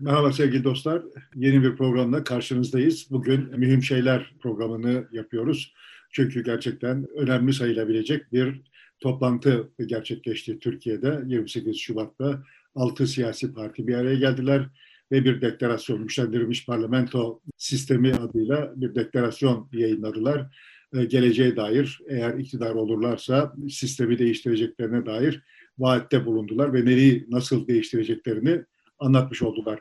Merhaba sevgili dostlar. Yeni bir programla karşınızdayız. Bugün Mühim Şeyler programını yapıyoruz. Çünkü gerçekten önemli sayılabilecek bir toplantı gerçekleşti Türkiye'de 28 Şubat'ta. Altı siyasi parti bir araya geldiler ve bir deklarasyon, güçlendirilmiş parlamento sistemi adıyla bir deklarasyon yayınladılar. Ee, geleceğe dair eğer iktidar olurlarsa sistemi değiştireceklerine dair vaatte bulundular ve nereyi nasıl değiştireceklerini anlatmış oldular.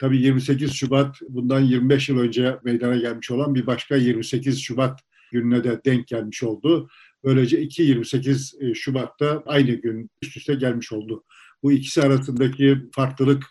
Tabii 28 Şubat bundan 25 yıl önce meydana gelmiş olan bir başka 28 Şubat gününe de denk gelmiş oldu. Böylece 2-28 e, Şubat'ta aynı gün üst üste gelmiş oldu. Bu ikisi arasındaki farklılık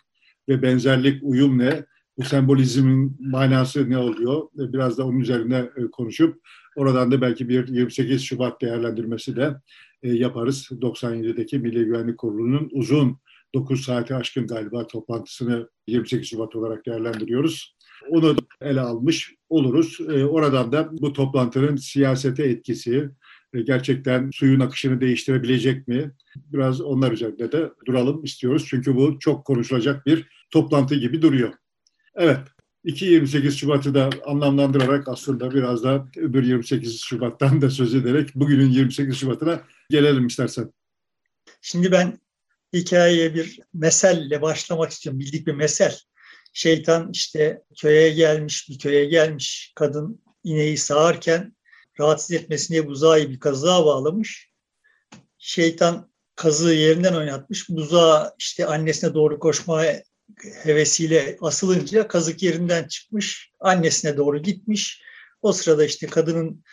ve benzerlik, uyum ne? Bu sembolizmin manası ne oluyor? E, biraz da onun üzerine e, konuşup oradan da belki bir 28 Şubat değerlendirmesi de yaparız. 97'deki Milli Güvenlik Kurulu'nun uzun 9 saati aşkın galiba toplantısını 28 Şubat olarak değerlendiriyoruz. Onu ele almış oluruz. E, oradan da bu toplantının siyasete etkisi, e, gerçekten suyun akışını değiştirebilecek mi? Biraz onlar üzerinde de duralım istiyoruz. Çünkü bu çok konuşulacak bir toplantı gibi duruyor. Evet, 2-28 Şubat'ı da anlamlandırarak aslında biraz da öbür 28 Şubat'tan da söz ederek bugünün 28 Şubat'ına gelelim istersen. Şimdi ben hikayeye bir meselle başlamak istiyorum. Bildik bir mesel. Şeytan işte köye gelmiş, bir köye gelmiş. Kadın ineği sağarken rahatsız etmesin diye buzağı bir kazığa bağlamış. Şeytan kazığı yerinden oynatmış. Buzağı işte annesine doğru koşmaya hevesiyle asılınca kazık yerinden çıkmış. Annesine doğru gitmiş. O sırada işte kadının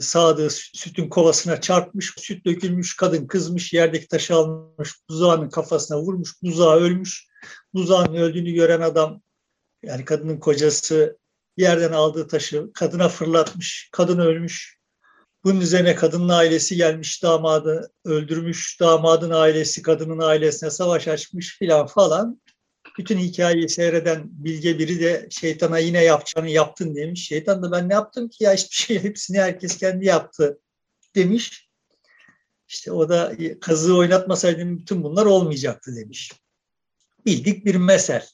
sağdığı sütün kovasına çarpmış, süt dökülmüş, kadın kızmış, yerdeki taşı almış, buzağının kafasına vurmuş, buzağı ölmüş. Buzağın öldüğünü gören adam, yani kadının kocası yerden aldığı taşı kadına fırlatmış, kadın ölmüş. Bunun üzerine kadının ailesi gelmiş, damadı öldürmüş, damadın ailesi kadının ailesine savaş açmış filan falan bütün hikayeyi seyreden bilge biri de şeytana yine yapacağını yaptın demiş. Şeytan da ben ne yaptım ki ya hiçbir şey hepsini herkes kendi yaptı demiş. İşte o da kazığı oynatmasaydım bütün bunlar olmayacaktı demiş. Bildik bir mesel.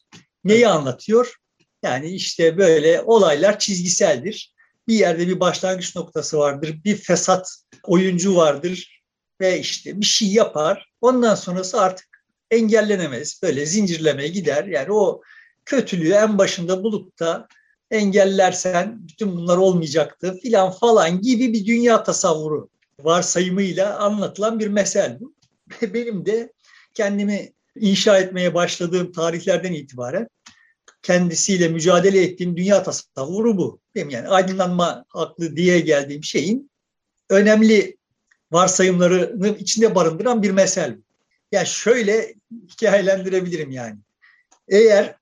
Neyi anlatıyor? Yani işte böyle olaylar çizgiseldir. Bir yerde bir başlangıç noktası vardır. Bir fesat oyuncu vardır ve işte bir şey yapar. Ondan sonrası artık engellenemez. Böyle zincirlemeye gider. Yani o kötülüğü en başında bulup da engellersen bütün bunlar olmayacaktı filan falan gibi bir dünya tasavvuru varsayımıyla anlatılan bir mesel bu. Benim de kendimi inşa etmeye başladığım tarihlerden itibaren kendisiyle mücadele ettiğim dünya tasavvuru bu. Benim yani aydınlanma haklı diye geldiğim şeyin önemli varsayımlarını içinde barındıran bir mesel. Ya şöyle hikayelendirebilirim yani. Eğer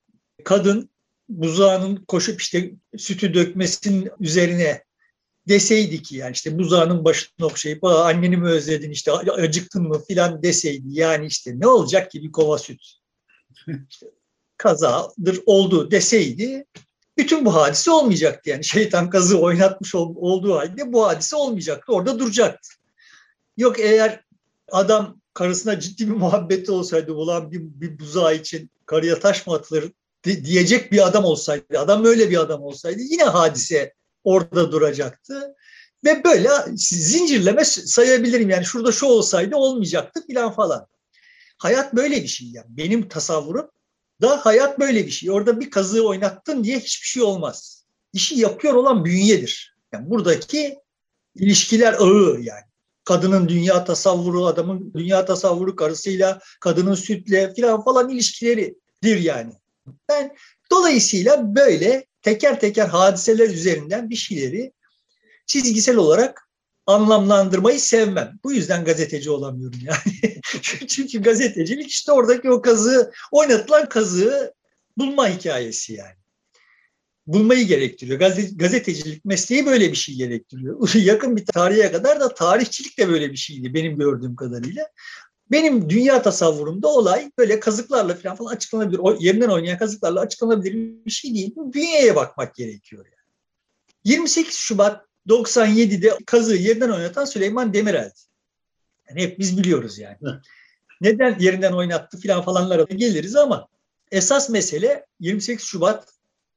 kadın buzağının koşup işte sütü dökmesinin üzerine deseydi ki yani işte buzağının başını okşayıp anneni mi özledin işte acıktın mı filan deseydi yani işte ne olacak ki bir kova süt işte kazadır oldu deseydi bütün bu hadise olmayacaktı yani şeytan kazı oynatmış olduğu halde bu hadise olmayacaktı orada duracaktı. Yok eğer adam karısına ciddi bir muhabbeti olsaydı ulan bir, bir buzağı için karıya taş mı atılır diyecek bir adam olsaydı, adam öyle bir adam olsaydı yine hadise orada duracaktı. Ve böyle zincirleme sayabilirim yani şurada şu olsaydı olmayacaktı filan falan. Hayat böyle bir şey yani. Benim tasavvurum da hayat böyle bir şey. Orada bir kazığı oynattın diye hiçbir şey olmaz. İşi yapıyor olan bünyedir. Yani buradaki ilişkiler ağı yani kadının dünya tasavvuru, adamın dünya tasavvuru karısıyla, kadının sütle falan falan ilişkileridir yani. Ben dolayısıyla böyle teker teker hadiseler üzerinden bir şeyleri çizgisel olarak anlamlandırmayı sevmem. Bu yüzden gazeteci olamıyorum yani. Çünkü gazetecilik işte oradaki o kazığı, oynatılan kazığı bulma hikayesi yani bulmayı gerektiriyor. gazetecilik mesleği böyle bir şey gerektiriyor. Yakın bir tarihe kadar da tarihçilik de böyle bir şeydi benim gördüğüm kadarıyla. Benim dünya tasavvurumda olay böyle kazıklarla falan, falan açıklanabilir. O yerinden oynayan kazıklarla açıklanabilir bir şey değil. Bünyeye bakmak gerekiyor yani. 28 Şubat 97'de kazığı yerinden oynatan Süleyman Demirel'di. Yani hep biz biliyoruz yani. Neden yerinden oynattı falan falanlara geliriz ama esas mesele 28 Şubat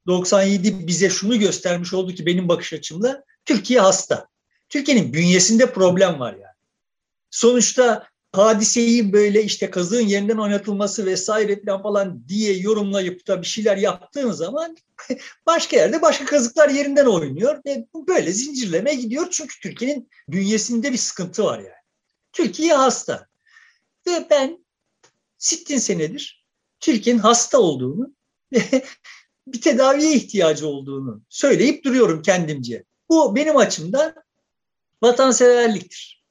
97 bize şunu göstermiş oldu ki benim bakış açımla Türkiye hasta. Türkiye'nin bünyesinde problem var yani. Sonuçta hadiseyi böyle işte kazığın yerinden oynatılması vesaire falan falan diye yorumlayıp da bir şeyler yaptığın zaman başka yerde başka kazıklar yerinden oynuyor ve böyle zincirleme gidiyor çünkü Türkiye'nin bünyesinde bir sıkıntı var yani. Türkiye hasta ve ben sittin senedir Türkiye'nin hasta olduğunu bir tedaviye ihtiyacı olduğunu söyleyip duruyorum kendimce. Bu benim açımdan vatanseverliktir.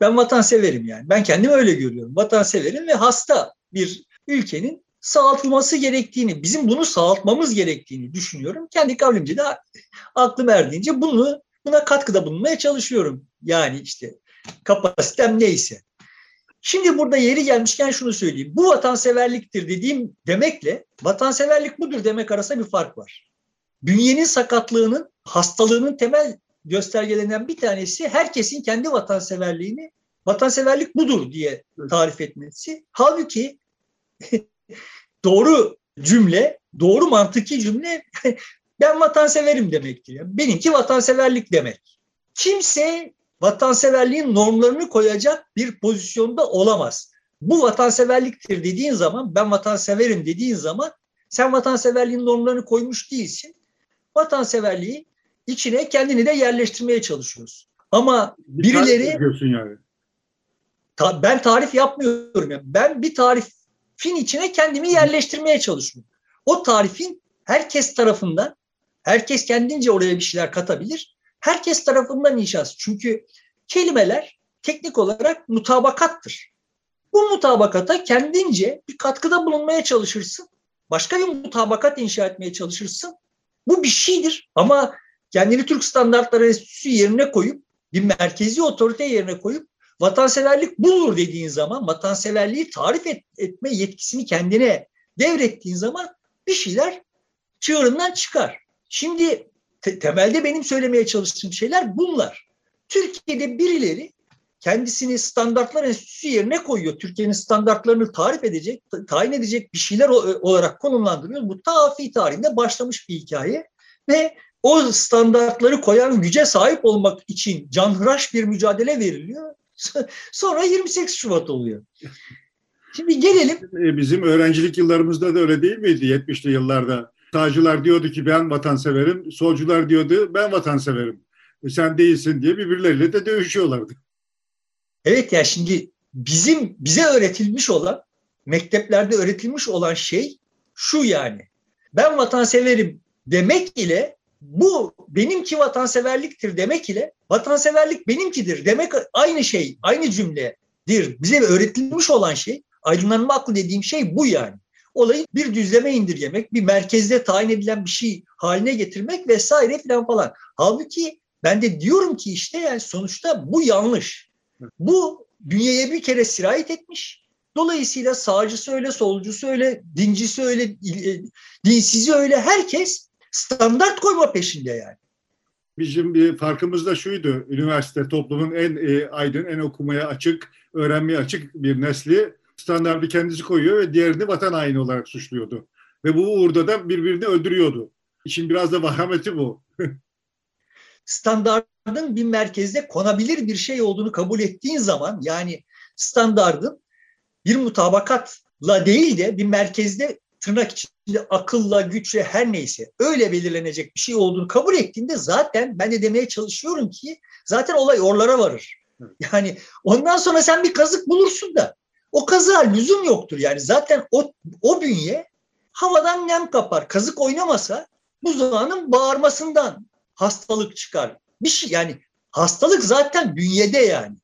Ben vatanseverim yani. Ben kendimi öyle görüyorum. Vatanseverim ve hasta bir ülkenin sağaltılması gerektiğini, bizim bunu sağaltmamız gerektiğini düşünüyorum. Kendi kavlimce de aklım erdiğince bunu buna katkıda bulunmaya çalışıyorum. Yani işte kapasitem neyse. Şimdi burada yeri gelmişken şunu söyleyeyim. Bu vatanseverliktir dediğim demekle vatanseverlik budur demek arasında bir fark var. Bünyenin sakatlığının, hastalığının temel göstergelerinden bir tanesi herkesin kendi vatanseverliğini vatanseverlik budur diye tarif etmesi. Halbuki doğru cümle, doğru mantıki cümle ben vatanseverim demektir. Yani benimki vatanseverlik demek. Kimse vatanseverliğin normlarını koyacak bir pozisyonda olamaz. Bu vatanseverliktir dediğin zaman, ben vatanseverim dediğin zaman sen vatanseverliğin normlarını koymuş değilsin. Vatanseverliği içine kendini de yerleştirmeye çalışıyorsun. Ama birileri yani. ta, ben tarif yapmıyorum. Yani. Ben bir tarifin içine kendimi yerleştirmeye çalışıyorum. O tarifin herkes tarafından herkes kendince oraya bir şeyler katabilir. Herkes tarafından inşası. Çünkü kelimeler teknik olarak mutabakattır. Bu mutabakata kendince bir katkıda bulunmaya çalışırsın. Başka bir mutabakat inşa etmeye çalışırsın. Bu bir şeydir ama kendini Türk Standartları Enstitüsü yerine koyup bir merkezi otorite yerine koyup vatanseverlik budur dediğin zaman vatanseverliği tarif et, etme yetkisini kendine devrettiğin zaman bir şeyler çığırından çıkar. Şimdi te, temelde benim söylemeye çalıştığım şeyler bunlar. Türkiye'de birileri kendisini standartlar enstitüsü yerine koyuyor. Türkiye'nin standartlarını tarif edecek, tayin edecek bir şeyler olarak konumlandırıyor. Bu tafi tarihinde başlamış bir hikaye ve o standartları koyan güce sahip olmak için canhıraş bir mücadele veriliyor. Sonra 28 Şubat oluyor. Şimdi gelelim. E, bizim öğrencilik yıllarımızda da öyle değil miydi 70'li yıllarda? Sağcılar diyordu ki ben vatanseverim, solcular diyordu ben vatanseverim. E sen değilsin diye birbirleriyle de dövüşüyorlardı. Evet ya şimdi bizim bize öğretilmiş olan, mekteplerde öğretilmiş olan şey şu yani. Ben vatanseverim demek ile bu benimki vatanseverliktir demek ile vatanseverlik benimkidir demek aynı şey, aynı cümledir. Bize öğretilmiş olan şey, aydınlanma aklı dediğim şey bu yani. Olayı bir düzleme indirgemek, bir merkezde tayin edilen bir şey haline getirmek vesaire falan falan. Halbuki ben de diyorum ki işte yani sonuçta bu yanlış. Bu bünyeye bir kere sirayet etmiş. Dolayısıyla sağcısı öyle, solcusu öyle, dincisi öyle, e, dinsizi öyle herkes standart koyma peşinde yani. Bizim bir farkımız da şuydu. Üniversite toplumun en e, aydın, en okumaya açık, öğrenmeye açık bir nesli standartı kendisi koyuyor ve diğerini vatan haini olarak suçluyordu. Ve bu uğurda da birbirini öldürüyordu. İşin biraz da vahameti bu. standardın bir merkezde konabilir bir şey olduğunu kabul ettiğin zaman yani standardın bir mutabakatla değil de bir merkezde tırnak içinde akılla, güçle her neyse öyle belirlenecek bir şey olduğunu kabul ettiğinde zaten ben de demeye çalışıyorum ki zaten olay orlara varır. Yani ondan sonra sen bir kazık bulursun da o kazığa lüzum yoktur. Yani zaten o, o bünye havadan nem kapar. Kazık oynamasa buzdağının bağırmasından hastalık çıkar. Bir şey yani hastalık zaten bünyede yani.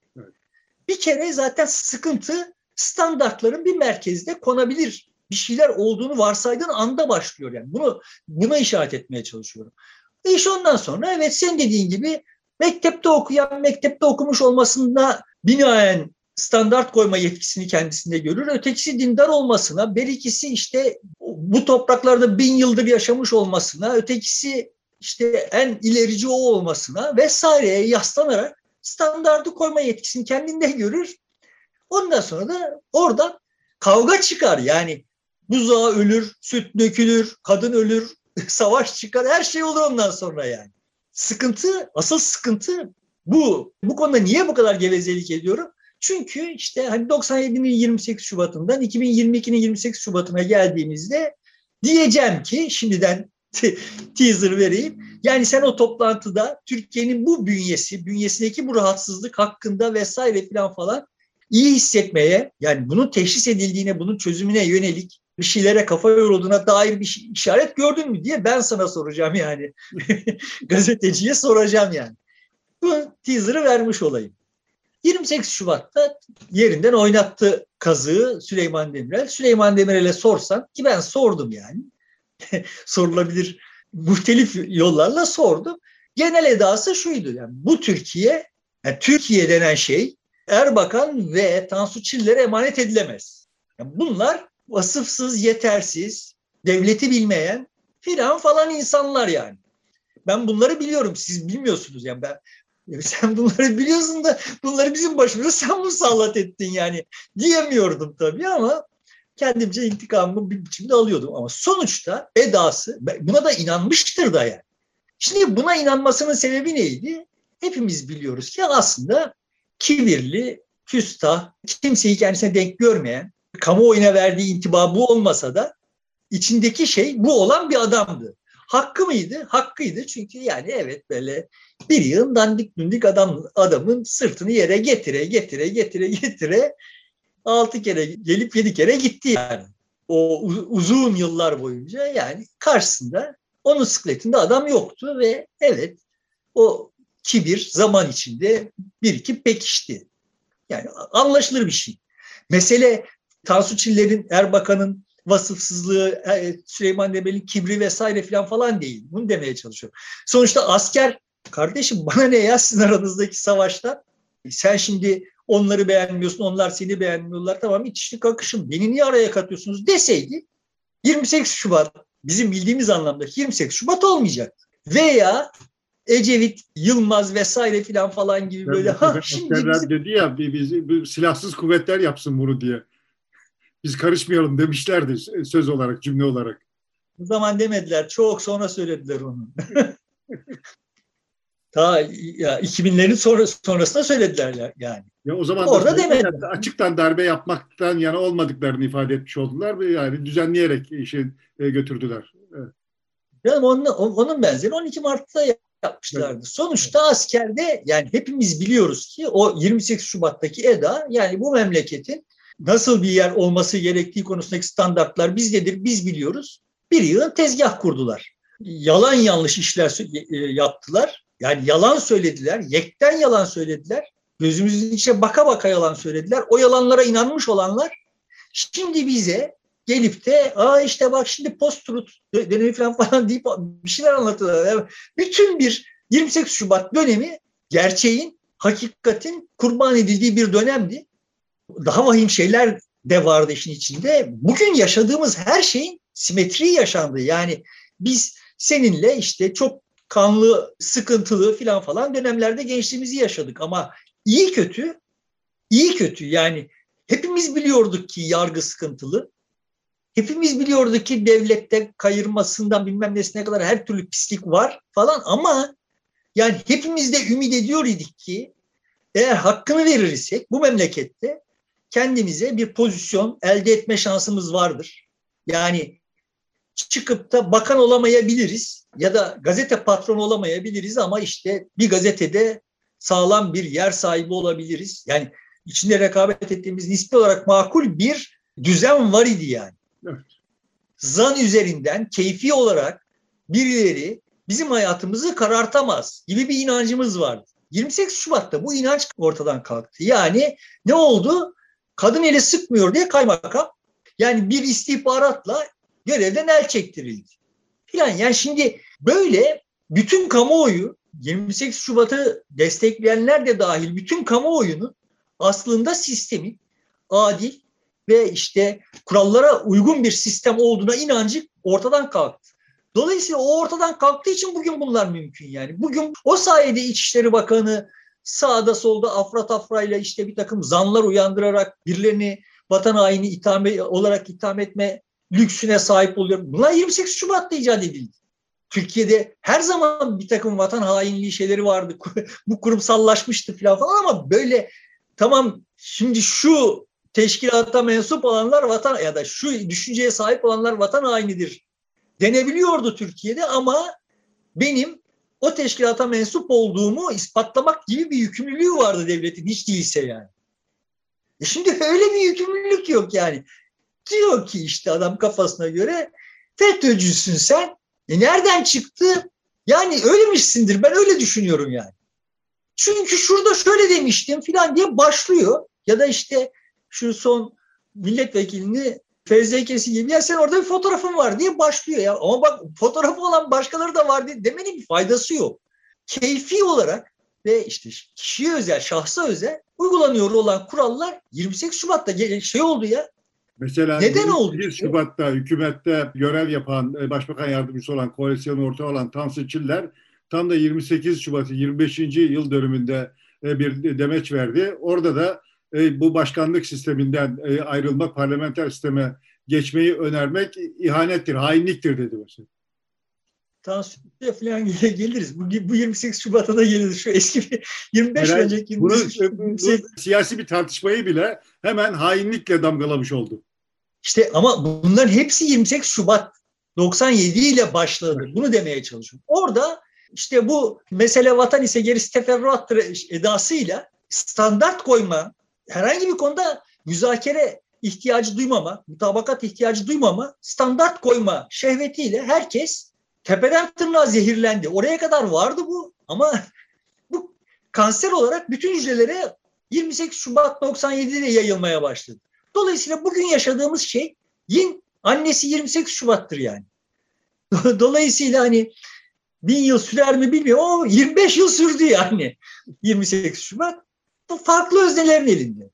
Bir kere zaten sıkıntı standartların bir merkezde konabilir bir şeyler olduğunu varsaydığın anda başlıyor yani. Bunu buna işaret etmeye çalışıyorum. Ve iş ondan sonra evet sen dediğin gibi mektepte okuyan, mektepte okumuş olmasında binaen standart koyma yetkisini kendisinde görür. Ötekisi dindar olmasına, berikisi işte bu topraklarda bin yıldır yaşamış olmasına, ötekisi işte en ilerici o olmasına vesaireye yaslanarak standartı koyma yetkisini kendinde görür. Ondan sonra da oradan kavga çıkar. Yani buzağı ölür, süt dökülür, kadın ölür, savaş çıkar, her şey olur ondan sonra yani. Sıkıntı, asıl sıkıntı bu. Bu konuda niye bu kadar gevezelik ediyorum? Çünkü işte hani 97'nin 28 Şubat'ından 2022'nin 28 Şubat'ına geldiğimizde diyeceğim ki şimdiden teaser vereyim. Yani sen o toplantıda Türkiye'nin bu bünyesi, bünyesindeki bu rahatsızlık hakkında vesaire falan falan iyi hissetmeye yani bunun teşhis edildiğine, bunun çözümüne yönelik bir şeylere kafa yorulduğuna dair bir işaret gördün mü diye ben sana soracağım yani. Gazeteciye soracağım yani. Bu teaser'ı vermiş olayım. 28 Şubat'ta yerinden oynattı kazığı Süleyman Demirel. Süleyman Demirel'e sorsan ki ben sordum yani. Sorulabilir muhtelif yollarla sordum. Genel edası şuydu yani bu Türkiye, yani Türkiye denen şey Erbakan ve Tansu Çiller'e emanet edilemez. Yani bunlar vasıfsız, yetersiz, devleti bilmeyen filan falan insanlar yani. Ben bunları biliyorum, siz bilmiyorsunuz yani ben sen bunları biliyorsun da bunları bizim başımıza sen musallat ettin yani diyemiyordum tabii ama kendimce intikamımı bir biçimde alıyordum. Ama sonuçta edası buna da inanmıştır da yani. Şimdi buna inanmasının sebebi neydi? Hepimiz biliyoruz ki aslında kibirli, küstah, kimseyi kendisine denk görmeyen, kamuoyuna verdiği intiba bu olmasa da içindeki şey bu olan bir adamdı. Hakkı mıydı? Hakkıydı. Çünkü yani evet böyle bir yığın dandik dündik adam, adamın sırtını yere getire getire getire getire altı kere gelip yedi kere gitti yani. O uzun yıllar boyunca yani karşısında onun sikletinde adam yoktu ve evet o kibir zaman içinde bir iki pekişti. Yani anlaşılır bir şey. Mesele Tansu Çiller'in, Erbakan'ın vasıfsızlığı, e, Süleyman Demirel'in kibri vesaire falan falan değil. Bunu demeye çalışıyorum. Sonuçta asker, kardeşim bana ne ya sizin aranızdaki savaşta? Sen şimdi onları beğenmiyorsun, onlar seni beğenmiyorlar. Tamam içişlik akışın. Beni niye araya katıyorsunuz deseydi 28 Şubat bizim bildiğimiz anlamda 28 Şubat olmayacak. Veya Ecevit, Yılmaz vesaire filan falan gibi böyle. ha, şimdi bizim... dedi ya biz, biz, silahsız kuvvetler yapsın bunu diye. Biz karışmayalım demişlerdi söz olarak, cümle olarak. O zaman demediler. Çok sonra söylediler onu. Ta ya 2000'lerin sonra, sonrasında söylediler yani. Ya o zaman Orada demediler. açıktan darbe yapmaktan yana olmadıklarını ifade etmiş oldular ve yani düzenleyerek işi e, götürdüler. Evet. Yani onun, onun benzeri 12 Mart'ta yapmışlardı. Evet. Sonuçta askerde yani hepimiz biliyoruz ki o 28 Şubat'taki EDA yani bu memleketin nasıl bir yer olması gerektiği konusundaki standartlar bizdedir, biz biliyoruz. Bir yığın tezgah kurdular. Yalan yanlış işler e, yaptılar. Yani yalan söylediler, yekten yalan söylediler. Gözümüzün içine baka baka yalan söylediler. O yalanlara inanmış olanlar şimdi bize gelip de aa işte bak şimdi post-truth dönemi falan falan deyip bir şeyler anlatıyorlar. Yani bütün bir 28 Şubat dönemi gerçeğin, hakikatin kurban edildiği bir dönemdi. Daha vahim şeyler de vardı işin içinde. Bugün yaşadığımız her şeyin simetri yaşandı. Yani biz seninle işte çok kanlı, sıkıntılı filan falan dönemlerde gençliğimizi yaşadık. Ama iyi kötü, iyi kötü yani hepimiz biliyorduk ki yargı sıkıntılı. Hepimiz biliyorduk ki devlette kayırmasından bilmem nesine kadar her türlü pislik var falan ama yani hepimiz de ümit ediyor idik ki eğer hakkını verirsek bu memlekette kendimize bir pozisyon elde etme şansımız vardır. Yani çıkıp da bakan olamayabiliriz ya da gazete patronu olamayabiliriz ama işte bir gazetede sağlam bir yer sahibi olabiliriz. Yani içinde rekabet ettiğimiz nispi olarak makul bir düzen var idi yani. Evet. Zan üzerinden keyfi olarak birileri bizim hayatımızı karartamaz gibi bir inancımız vardı. 28 Şubat'ta bu inanç ortadan kalktı. Yani ne oldu? Kadın eli sıkmıyor diye kaymakam yani bir istihbaratla görevden el çektirildi. Filan yani şimdi böyle bütün kamuoyu 28 Şubat'ı destekleyenler de dahil bütün kamuoyunu aslında sistemin adil ve işte kurallara uygun bir sistem olduğuna inancı ortadan kalktı. Dolayısıyla o ortadan kalktığı için bugün bunlar mümkün yani. Bugün o sayede İçişleri Bakanı sağda solda afra tafrayla işte bir takım zanlar uyandırarak birilerini vatan haini itham olarak itham etme lüksüne sahip oluyorum. Bunlar 28 Şubat'ta icat edildi. Türkiye'de her zaman bir takım vatan hainliği şeyleri vardı. Bu kurumsallaşmıştı falan falan ama böyle tamam şimdi şu teşkilata mensup olanlar vatan ya da şu düşünceye sahip olanlar vatan hainidir denebiliyordu Türkiye'de ama benim o teşkilata mensup olduğumu ispatlamak gibi bir yükümlülüğü vardı devletin hiç değilse yani. E şimdi öyle bir yükümlülük yok yani. Diyor ki işte adam kafasına göre FETÖ'cüsün sen. E nereden çıktı? Yani öylemişsindir ben öyle düşünüyorum yani. Çünkü şurada şöyle demiştim filan diye başlıyor. Ya da işte şu son milletvekilini fezlekesi gibi ya sen orada bir fotoğrafın var diye başlıyor ya. Ama bak fotoğrafı olan başkaları da var diye demenin bir faydası yok. Keyfi olarak ve işte kişiye özel, şahsa özel uygulanıyor olan kurallar 28 Şubat'ta şey oldu ya. Mesela Neden oldu? 1 Şubat'ta hükümette görev yapan, e, başbakan yardımcısı olan, koalisyon ortağı olan Tansu Çiller tam da 28 Şubat'ı 25. yıl dönümünde e, bir demeç verdi. Orada da e, bu başkanlık sisteminden e, ayrılmak, parlamenter sisteme geçmeyi önermek ihanettir, hainliktir dedi mesela. Tansiyon falan geliriz. Bu, bu 28 Şubat'a da geliriz. Şu eski bir 25 Herhalde önceki 28 bunu, 28... bu, siyasi bir tartışmayı bile hemen hainlikle damgalamış oldu. İşte ama bunların hepsi 28 Şubat 97 ile başladı. Bunu demeye çalışıyorum. Orada işte bu mesele vatan ise gerisi teferruattır edasıyla standart koyma herhangi bir konuda müzakere ihtiyacı duymama, mutabakat ihtiyacı duymama, standart koyma şehvetiyle herkes tepeden tırnağa zehirlendi. Oraya kadar vardı bu ama bu kanser olarak bütün hücrelere 28 Şubat 97'de yayılmaya başladı. Dolayısıyla bugün yaşadığımız şey yin annesi 28 Şubat'tır yani. Dolayısıyla hani bin yıl sürer mi bilmiyorum ama 25 yıl sürdü yani 28 Şubat farklı öznelerin elinde.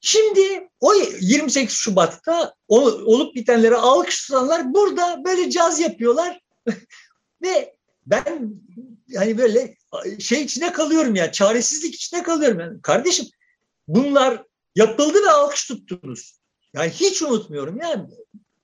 Şimdi o 28 Şubat'ta olup bitenlere alkış tutanlar burada böyle caz yapıyorlar ve ben hani böyle şey içine kalıyorum yani çaresizlik içine kalıyorum yani kardeşim bunlar yapıldı ve alkış tuttunuz. Yani hiç unutmuyorum yani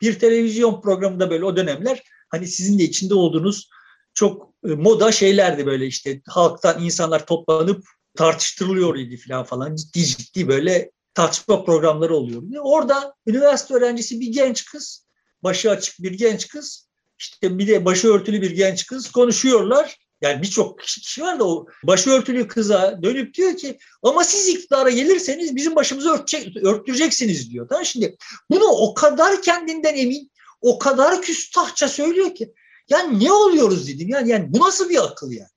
bir televizyon programında böyle o dönemler hani sizin de içinde olduğunuz çok e, moda şeylerdi böyle işte halktan insanlar toplanıp tartıştırılıyor idi falan falan ciddi ciddi böyle tartışma programları oluyor. Orada üniversite öğrencisi bir genç kız, başı açık bir genç kız, işte bir de başı örtülü bir genç kız konuşuyorlar. Yani birçok kişi var da o başı örtülü kıza dönüp diyor ki ama siz iktidara gelirseniz bizim başımızı örtecek, örttüreceksiniz diyor. Tamam şimdi bunu o kadar kendinden emin, o kadar küstahça söylüyor ki yani ne oluyoruz dedim yani, yani bu nasıl bir akıl yani.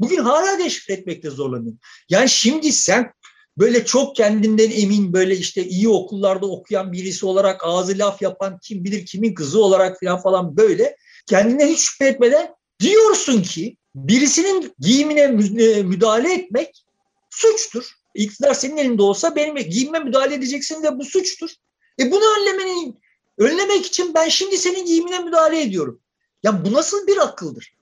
Bugün hala deşifre etmekte zorlanıyorum. Yani şimdi sen böyle çok kendinden emin böyle işte iyi okullarda okuyan birisi olarak ağzı laf yapan kim bilir kimin kızı olarak falan falan böyle kendinden hiç şüphe etmeden diyorsun ki birisinin giyimine e, müdahale etmek suçtur. İktidar senin elinde olsa benim giyime müdahale edeceksin ve bu suçtur. E bunu önlemenin önlemek için ben şimdi senin giyimine müdahale ediyorum. Ya bu nasıl bir akıldır?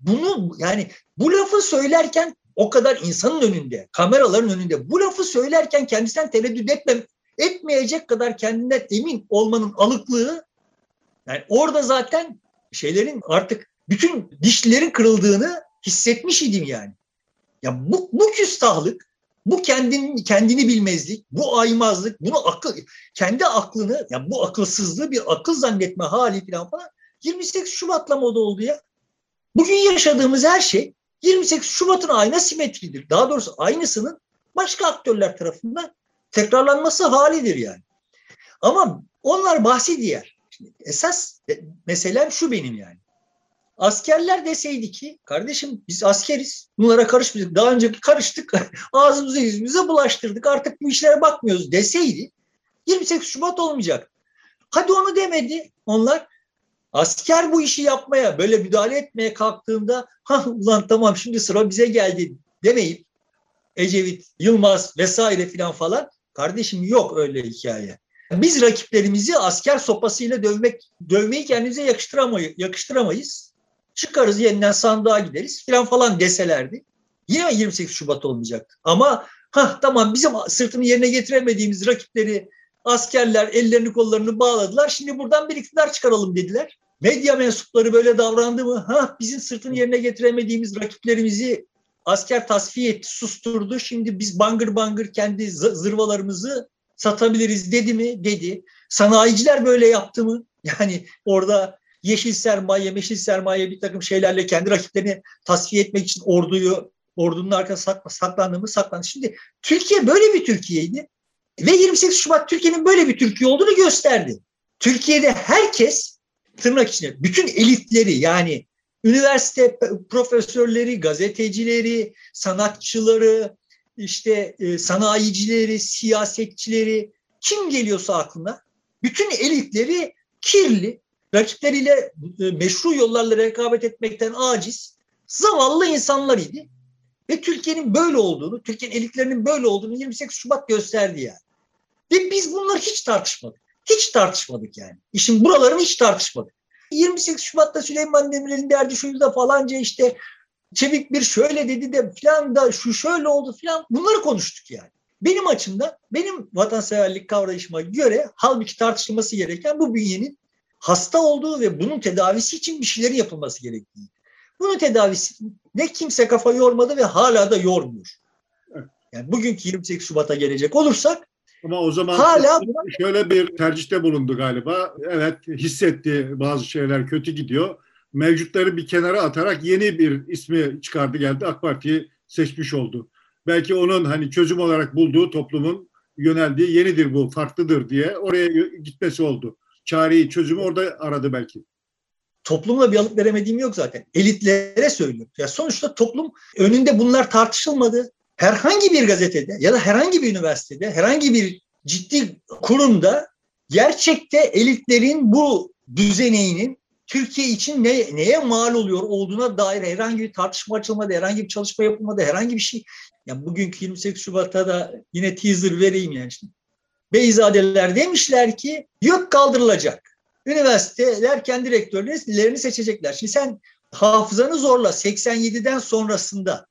Bunu yani bu lafı söylerken o kadar insanın önünde, kameraların önünde bu lafı söylerken kendisinden tereddüt etmem, etmeyecek kadar kendinden emin olmanın alıklığı yani orada zaten şeylerin artık bütün dişlerin kırıldığını hissetmiş idim yani. Ya bu, bu küstahlık, bu kendini, kendini bilmezlik, bu aymazlık, bunu akıl, kendi aklını, ya bu akılsızlığı bir akıl zannetme hali falan falan 28 Şubat'la moda oldu ya. Bugün yaşadığımız her şey 28 Şubat'ın aynı simetridir. Daha doğrusu aynısının başka aktörler tarafından tekrarlanması halidir yani. Ama onlar bahsi diğer. Şimdi esas meselem şu benim yani. Askerler deseydi ki kardeşim biz askeriz bunlara karışmadık daha önce karıştık ağzımıza yüzümüze bulaştırdık artık bu işlere bakmıyoruz deseydi 28 Şubat olmayacak. Hadi onu demedi onlar Asker bu işi yapmaya, böyle müdahale etmeye kalktığında ha ulan tamam şimdi sıra bize geldi demeyip Ecevit, Yılmaz vesaire filan falan kardeşim yok öyle hikaye. Biz rakiplerimizi asker sopasıyla dövmek, dövmeyi kendimize yakıştıramayız. yakıştıramayız. Çıkarız yeniden sandığa gideriz filan falan deselerdi. Yine 28 Şubat olmayacaktı. Ama ha tamam bizim sırtını yerine getiremediğimiz rakipleri Askerler ellerini kollarını bağladılar. Şimdi buradan bir iktidar çıkaralım dediler. Medya mensupları böyle davrandı mı? Ha bizim sırtını yerine getiremediğimiz rakiplerimizi asker tasfiye etti, susturdu. Şimdi biz bangır bangır kendi zırvalarımızı satabiliriz dedi mi? Dedi. Sanayiciler böyle yaptı mı? Yani orada yeşil sermaye, meşil sermaye bir takım şeylerle kendi rakiplerini tasfiye etmek için orduyu ordunun arkasına saklandı mı? Saklandı. Şimdi Türkiye böyle bir Türkiye'ydi. Ve 28 Şubat Türkiye'nin böyle bir Türkiye olduğunu gösterdi. Türkiye'de herkes tırnak içinde bütün elitleri yani üniversite profesörleri, gazetecileri, sanatçıları, işte e, sanayicileri, siyasetçileri kim geliyorsa aklına bütün elitleri kirli, rakipleriyle e, meşru yollarla rekabet etmekten aciz, zavallı insanlar idi. Ve Türkiye'nin böyle olduğunu, Türkiye'nin elitlerinin böyle olduğunu 28 Şubat gösterdi yani. Ve biz bunları hiç tartışmadık. Hiç tartışmadık yani. İşin buralarını hiç tartışmadık. 28 Şubat'ta Süleyman Demirel'in derdi şuydu da falanca işte Çevik bir şöyle dedi de filan da şu şöyle oldu filan bunları konuştuk yani. Benim açımdan benim vatanseverlik kavrayışıma göre halbuki tartışılması gereken bu bünyenin hasta olduğu ve bunun tedavisi için bir şeylerin yapılması gerektiği. Bunun tedavisi ne kimse kafa yormadı ve hala da yormuyor. Yani bugünkü 28 Şubat'a gelecek olursak ama o zaman Hala şöyle bir tercihte bulundu galiba. Evet hissetti bazı şeyler kötü gidiyor. Mevcutları bir kenara atarak yeni bir ismi çıkardı geldi. AK Parti'yi seçmiş oldu. Belki onun hani çözüm olarak bulduğu toplumun yöneldiği yenidir bu, farklıdır diye oraya gitmesi oldu. Çareyi, çözümü orada aradı belki. Toplumla bir alıp veremediğim yok zaten. Elitlere söylüyorum. Ya sonuçta toplum önünde bunlar tartışılmadı herhangi bir gazetede ya da herhangi bir üniversitede, herhangi bir ciddi kurumda gerçekte elitlerin bu düzeneğinin Türkiye için ne, neye mal oluyor olduğuna dair herhangi bir tartışma açılmadı, herhangi bir çalışma yapılmadı, herhangi bir şey. Yani bugünkü 28 Şubat'ta da yine teaser vereyim yani şimdi. Beyzadeler demişler ki yok kaldırılacak. Üniversiteler kendi rektörlerini seçecekler. Şimdi sen hafızanı zorla 87'den sonrasında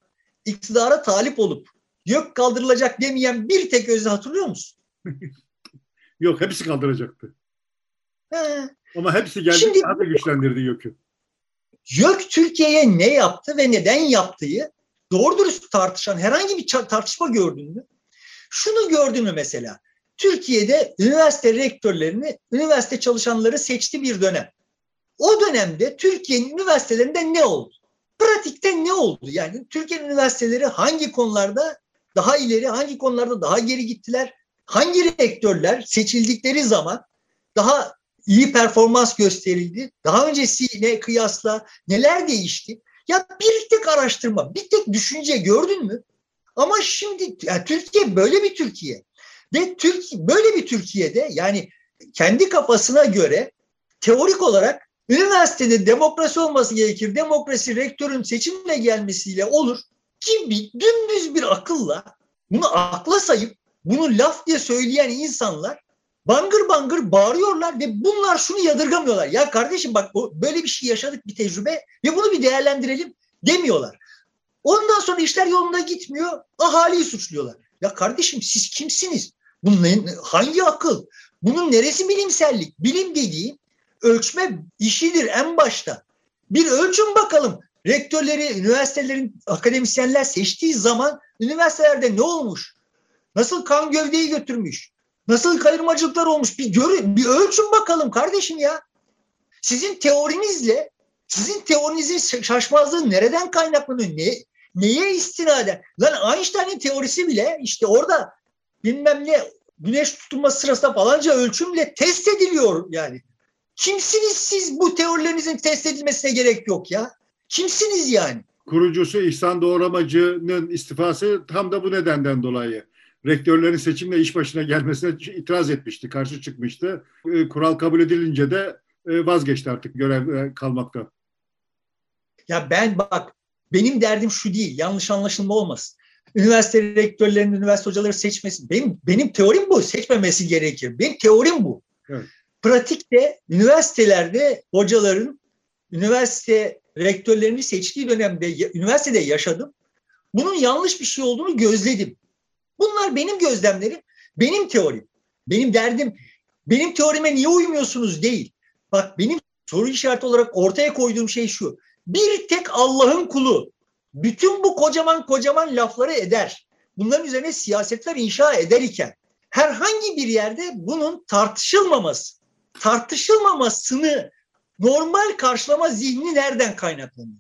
iktidara talip olup yok kaldırılacak demeyen bir tek özü hatırlıyor musun? Yok hepsi kaldıracaktı. He. Ama hepsi geldi Şimdi, daha da güçlendirdi YÖK'ü. YÖK Türkiye'ye ne yaptı ve neden yaptığı doğru dürüst tartışan herhangi bir tartışma gördün mü? Şunu gördün mü mesela? Türkiye'de üniversite rektörlerini, üniversite çalışanları seçti bir dönem. O dönemde Türkiye'nin üniversitelerinde ne oldu? Pratikte ne oldu? Yani Türkiye üniversiteleri hangi konularda daha ileri, hangi konularda daha geri gittiler? Hangi rektörler seçildikleri zaman daha iyi performans gösterildi? Daha öncesine kıyasla neler değişti? Ya bir tek araştırma, bir tek düşünce gördün mü? Ama şimdi yani Türkiye böyle bir Türkiye. Ve Türkiye böyle bir Türkiye'de yani kendi kafasına göre teorik olarak Üniversitede demokrasi olması gerekir. Demokrasi rektörün seçimle gelmesiyle olur gibi dümdüz bir akılla bunu akla sayıp bunu laf diye söyleyen insanlar bangır bangır bağırıyorlar ve bunlar şunu yadırgamıyorlar. Ya kardeşim bak böyle bir şey yaşadık bir tecrübe ve bunu bir değerlendirelim demiyorlar. Ondan sonra işler yolunda gitmiyor. Ahaliyi suçluyorlar. Ya kardeşim siz kimsiniz? Bunun hangi akıl? Bunun neresi bilimsellik? Bilim dediğin ölçme işidir en başta. Bir ölçün bakalım. Rektörleri, üniversitelerin akademisyenler seçtiği zaman üniversitelerde ne olmuş? Nasıl kan gövdeyi götürmüş? Nasıl kayırmacılıklar olmuş? Bir görün, bir ölçün bakalım kardeşim ya. Sizin teorinizle, sizin teorinizin şaşmazlığı nereden kaynaklanıyor? Ne, neye istinaden? Lan Einstein'in teorisi bile işte orada bilmem ne güneş tutulması sırasında falanca ölçümle test ediliyor yani. Kimsiniz siz bu teorilerinizin test edilmesine gerek yok ya. Kimsiniz yani? Kurucusu İhsan Doğramacı'nın istifası tam da bu nedenden dolayı. Rektörlerin seçimle iş başına gelmesine itiraz etmişti, karşı çıkmıştı. E, kural kabul edilince de e, vazgeçti artık görev kalmakta. Ya ben bak benim derdim şu değil, yanlış anlaşılma olmasın. Üniversite rektörlerinin üniversite hocaları seçmesi, benim, benim teorim bu, seçmemesi gerekir. Benim teorim bu. Evet pratikte üniversitelerde hocaların üniversite rektörlerini seçtiği dönemde üniversitede yaşadım. Bunun yanlış bir şey olduğunu gözledim. Bunlar benim gözlemlerim, benim teorim. Benim derdim benim teorime niye uymuyorsunuz değil. Bak benim soru işareti olarak ortaya koyduğum şey şu. Bir tek Allah'ın kulu bütün bu kocaman kocaman lafları eder. Bunların üzerine siyasetler inşa eder iken herhangi bir yerde bunun tartışılmaması, tartışılmamasını normal karşılama zihni nereden kaynaklanıyor?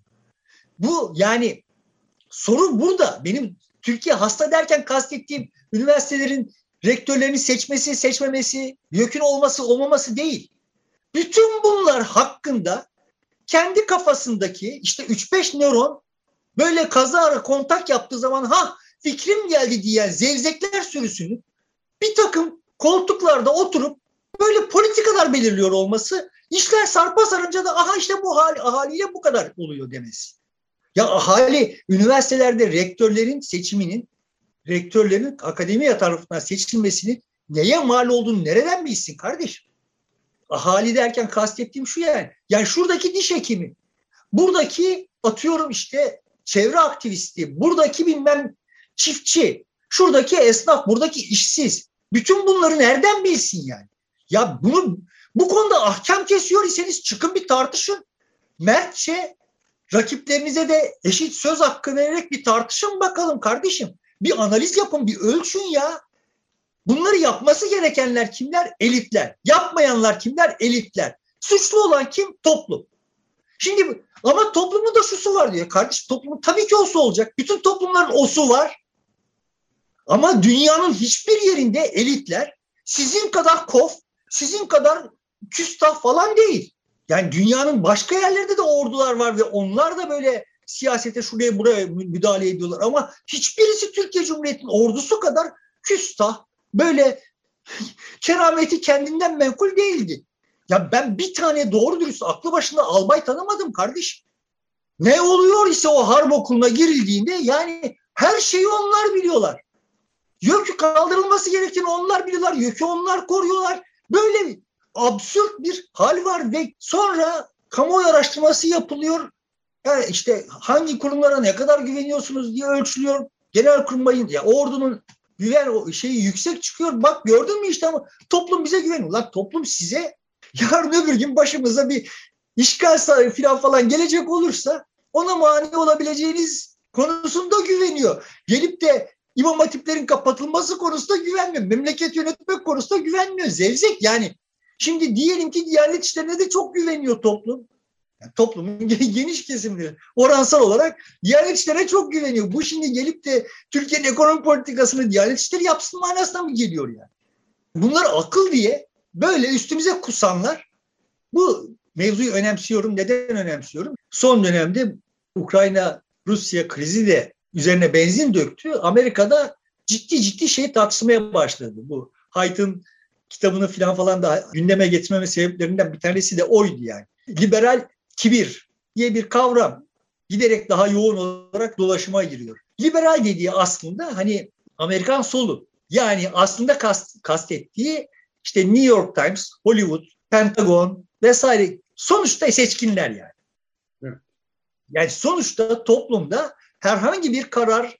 Bu yani soru burada. Benim Türkiye hasta derken kastettiğim üniversitelerin rektörlerini seçmesi, seçmemesi, YÖK'ün olması, olmaması değil. Bütün bunlar hakkında kendi kafasındaki işte 3-5 nöron böyle kazara kontak yaptığı zaman ha fikrim geldi diyen zevzekler sürüsünü bir takım koltuklarda oturup böyle politikalar belirliyor olması işler sarpa sarınca da aha işte bu hal, ahaliyle bu kadar oluyor demesi. Ya ahali üniversitelerde rektörlerin seçiminin rektörlerin akademiye tarafından seçilmesini neye mal olduğunu nereden bilsin kardeşim? Ahali derken kastettiğim şu yani. Yani şuradaki diş hekimi, buradaki atıyorum işte çevre aktivisti, buradaki bilmem çiftçi, şuradaki esnaf, buradaki işsiz. Bütün bunları nereden bilsin yani? Ya bunu bu konuda ahkam kesiyor iseniz çıkın bir tartışın. Mertçe rakiplerinize de eşit söz hakkı vererek bir tartışın bakalım kardeşim. Bir analiz yapın, bir ölçün ya. Bunları yapması gerekenler kimler? Elitler. Yapmayanlar kimler? Elitler. Suçlu olan kim? Toplum. Şimdi ama toplumun da şusu var diyor. Kardeş toplumun tabii ki osu olacak. Bütün toplumların osu var. Ama dünyanın hiçbir yerinde elitler sizin kadar kof, sizin kadar küstah falan değil. Yani dünyanın başka yerlerinde de ordular var ve onlar da böyle siyasete şuraya buraya müdahale ediyorlar. Ama hiçbirisi Türkiye Cumhuriyeti'nin ordusu kadar küstah, böyle kerameti kendinden menkul değildi. Ya ben bir tane doğru dürüst aklı başında albay tanımadım kardeş. Ne oluyor ise o harp okuluna girildiğinde yani her şeyi onlar biliyorlar. Yükü kaldırılması gerektiğini onlar biliyorlar. Yükü onlar koruyorlar. Böyle absürt bir hal var ve sonra kamuoyu araştırması yapılıyor. Yani işte hangi kurumlara ne kadar güveniyorsunuz diye ölçülüyor. Genel kurmayın ya ordunun güven şeyi yüksek çıkıyor. Bak gördün mü işte ama toplum bize güveniyor. Lan toplum size yarın öbür gün başımıza bir işgal falan falan gelecek olursa ona mani olabileceğiniz konusunda güveniyor. Gelip de imam hatiplerin kapatılması konusunda güvenmiyor. Memleket yönetmek konusunda güvenmiyor. Zevzek yani. Şimdi diyelim ki Diyanet İşleri'ne de çok güveniyor toplum. Yani toplumun geniş kesimleri oransal olarak Diyanet İşleri'ne çok güveniyor. Bu şimdi gelip de Türkiye'nin ekonomi politikasını Diyanet İşleri yapsın manasına mı geliyor yani? Bunlar akıl diye böyle üstümüze kusanlar bu mevzuyu önemsiyorum. Neden önemsiyorum? Son dönemde Ukrayna-Rusya krizi de üzerine benzin döktü. Amerika'da ciddi ciddi şey tartışmaya başladı. Bu Haydt'ın kitabını falan falan da gündeme getirmeme sebeplerinden bir tanesi de oydu yani. Liberal kibir diye bir kavram giderek daha yoğun olarak dolaşıma giriyor. Liberal dediği aslında hani Amerikan solu. Yani aslında kast, kastettiği işte New York Times, Hollywood, Pentagon vesaire sonuçta seçkinler yani. Evet. Yani sonuçta toplumda herhangi bir kararı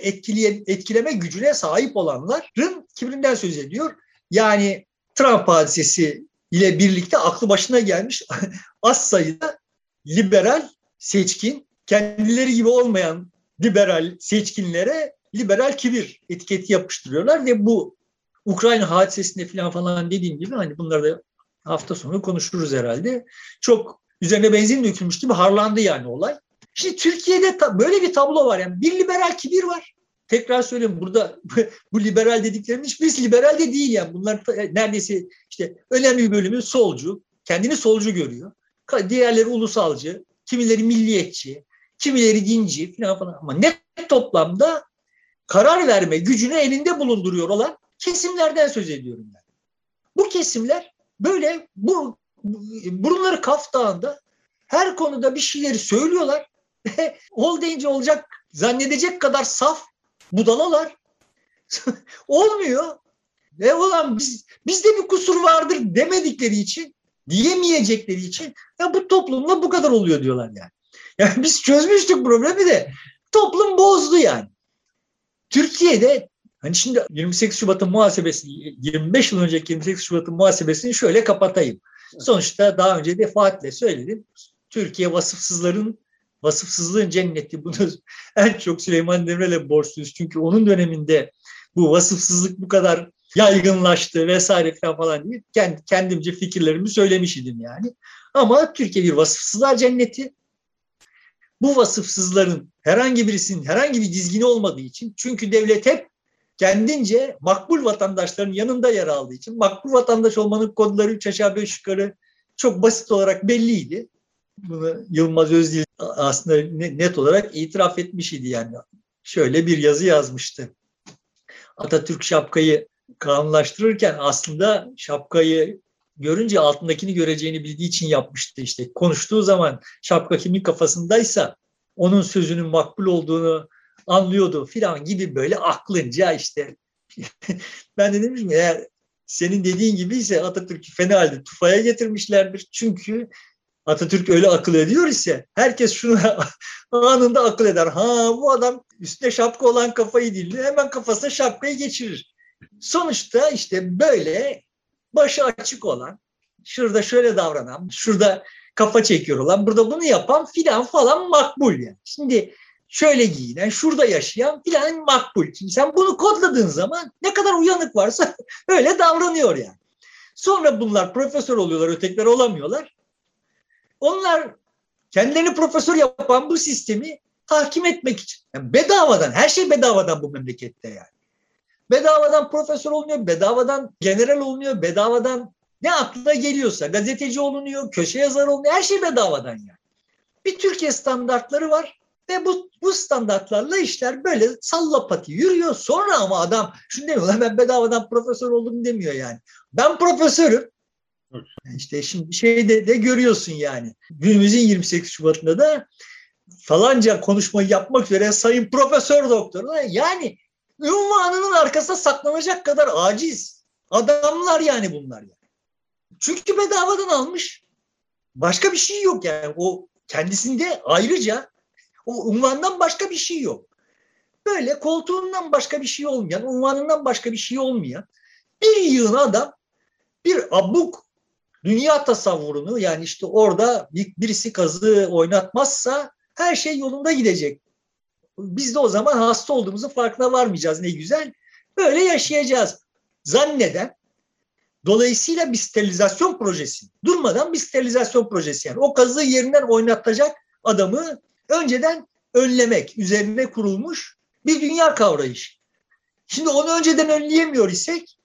etkileye, etkileme gücüne sahip olanların kibrinden söz ediyor. Yani Trump hadisesi ile birlikte aklı başına gelmiş az sayıda liberal seçkin, kendileri gibi olmayan liberal seçkinlere liberal kibir etiketi yapıştırıyorlar ve bu Ukrayna hadisesinde falan falan dediğim gibi hani bunları da hafta sonu konuşuruz herhalde. Çok üzerine benzin dökülmüş gibi harlandı yani olay. Şimdi Türkiye'de böyle bir tablo var yani bir liberal kibir var. Tekrar söyleyeyim burada bu liberal dediklerimiz hiçbirisi liberal de değil yani. Bunlar neredeyse işte önemli bir bölümü solcu, kendini solcu görüyor. Diğerleri ulusalcı, kimileri milliyetçi, kimileri dinci falan falan. Ama net toplamda karar verme gücünü elinde bulunduruyor olan kesimlerden söz ediyorum ben. Bu kesimler böyle bu burunları kaftağında her konuda bir şeyleri söylüyorlar. Ol deyince olacak zannedecek kadar saf budalalar. Olmuyor. Ve olan biz, bizde bir kusur vardır demedikleri için, diyemeyecekleri için ya bu toplumda bu kadar oluyor diyorlar yani. Yani biz çözmüştük problemi de toplum bozdu yani. Türkiye'de Hani şimdi 28 Şubat'ın muhasebesini, 25 yıl önceki 28 Şubat'ın muhasebesini şöyle kapatayım. Sonuçta daha önce defaatle söyledim. Türkiye vasıfsızların vasıfsızlığın cenneti. Bunu en çok Süleyman Demirel'e borçluyuz. Çünkü onun döneminde bu vasıfsızlık bu kadar yaygınlaştı vesaire falan diye kendimce fikirlerimi söylemiş idim yani. Ama Türkiye bir vasıfsızlar cenneti. Bu vasıfsızların herhangi birisinin herhangi bir dizgini olmadığı için çünkü devlet hep kendince makbul vatandaşların yanında yer aldığı için makbul vatandaş olmanın kodları üç aşağı beş yukarı çok basit olarak belliydi. Bunu Yılmaz Özdil aslında net olarak itiraf etmiş idi yani. Şöyle bir yazı yazmıştı. Atatürk şapkayı kanunlaştırırken aslında şapkayı görünce altındakini göreceğini bildiği için yapmıştı işte. Konuştuğu zaman şapka kimin kafasındaysa onun sözünün makbul olduğunu anlıyordu filan gibi böyle aklınca işte ben de demişim eğer senin dediğin gibi ise Atatürk'ü fena halde tufaya getirmişlerdir. Çünkü Atatürk öyle akıl ediyor ise herkes şunu anında akıl eder. Ha bu adam üstüne şapka olan kafayı değil hemen kafasına şapkayı geçirir. Sonuçta işte böyle başı açık olan, şurada şöyle davranan, şurada kafa çekiyor olan, burada bunu yapan filan falan makbul yani. Şimdi şöyle giyinen, şurada yaşayan filan makbul. Şimdi sen bunu kodladığın zaman ne kadar uyanık varsa öyle davranıyor yani. Sonra bunlar profesör oluyorlar, ötekiler olamıyorlar. Onlar kendilerini profesör yapan bu sistemi tahkim etmek için. Yani bedavadan, her şey bedavadan bu memlekette yani. Bedavadan profesör olunuyor, bedavadan general olunuyor, bedavadan ne aklına geliyorsa gazeteci olunuyor, köşe yazarı olunuyor, her şey bedavadan yani. Bir Türkiye standartları var ve bu, bu standartlarla işler böyle salla pati yürüyor. Sonra ama adam şunu demiyor, ben bedavadan profesör oldum demiyor yani. Ben profesörüm, işte şimdi şeyde de görüyorsun yani. Günümüzün 28 Şubat'ında da falanca konuşmayı yapmak üzere sayın profesör doktor. Yani ünvanının arkasında saklanacak kadar aciz. Adamlar yani bunlar yani. Çünkü bedavadan almış. Başka bir şey yok yani. O kendisinde ayrıca o unvandan başka bir şey yok. Böyle koltuğundan başka bir şey olmayan, unvanından başka bir şey olmayan bir yığın adam bir abuk dünya tasavvurunu yani işte orada birisi kazı oynatmazsa her şey yolunda gidecek. Biz de o zaman hasta olduğumuzun farkına varmayacağız ne güzel. Böyle yaşayacağız. Zanneden dolayısıyla bir sterilizasyon projesi. Durmadan bir sterilizasyon projesi yani. O kazığı yerinden oynatacak adamı önceden önlemek üzerine kurulmuş bir dünya kavrayışı. Şimdi onu önceden önleyemiyor isek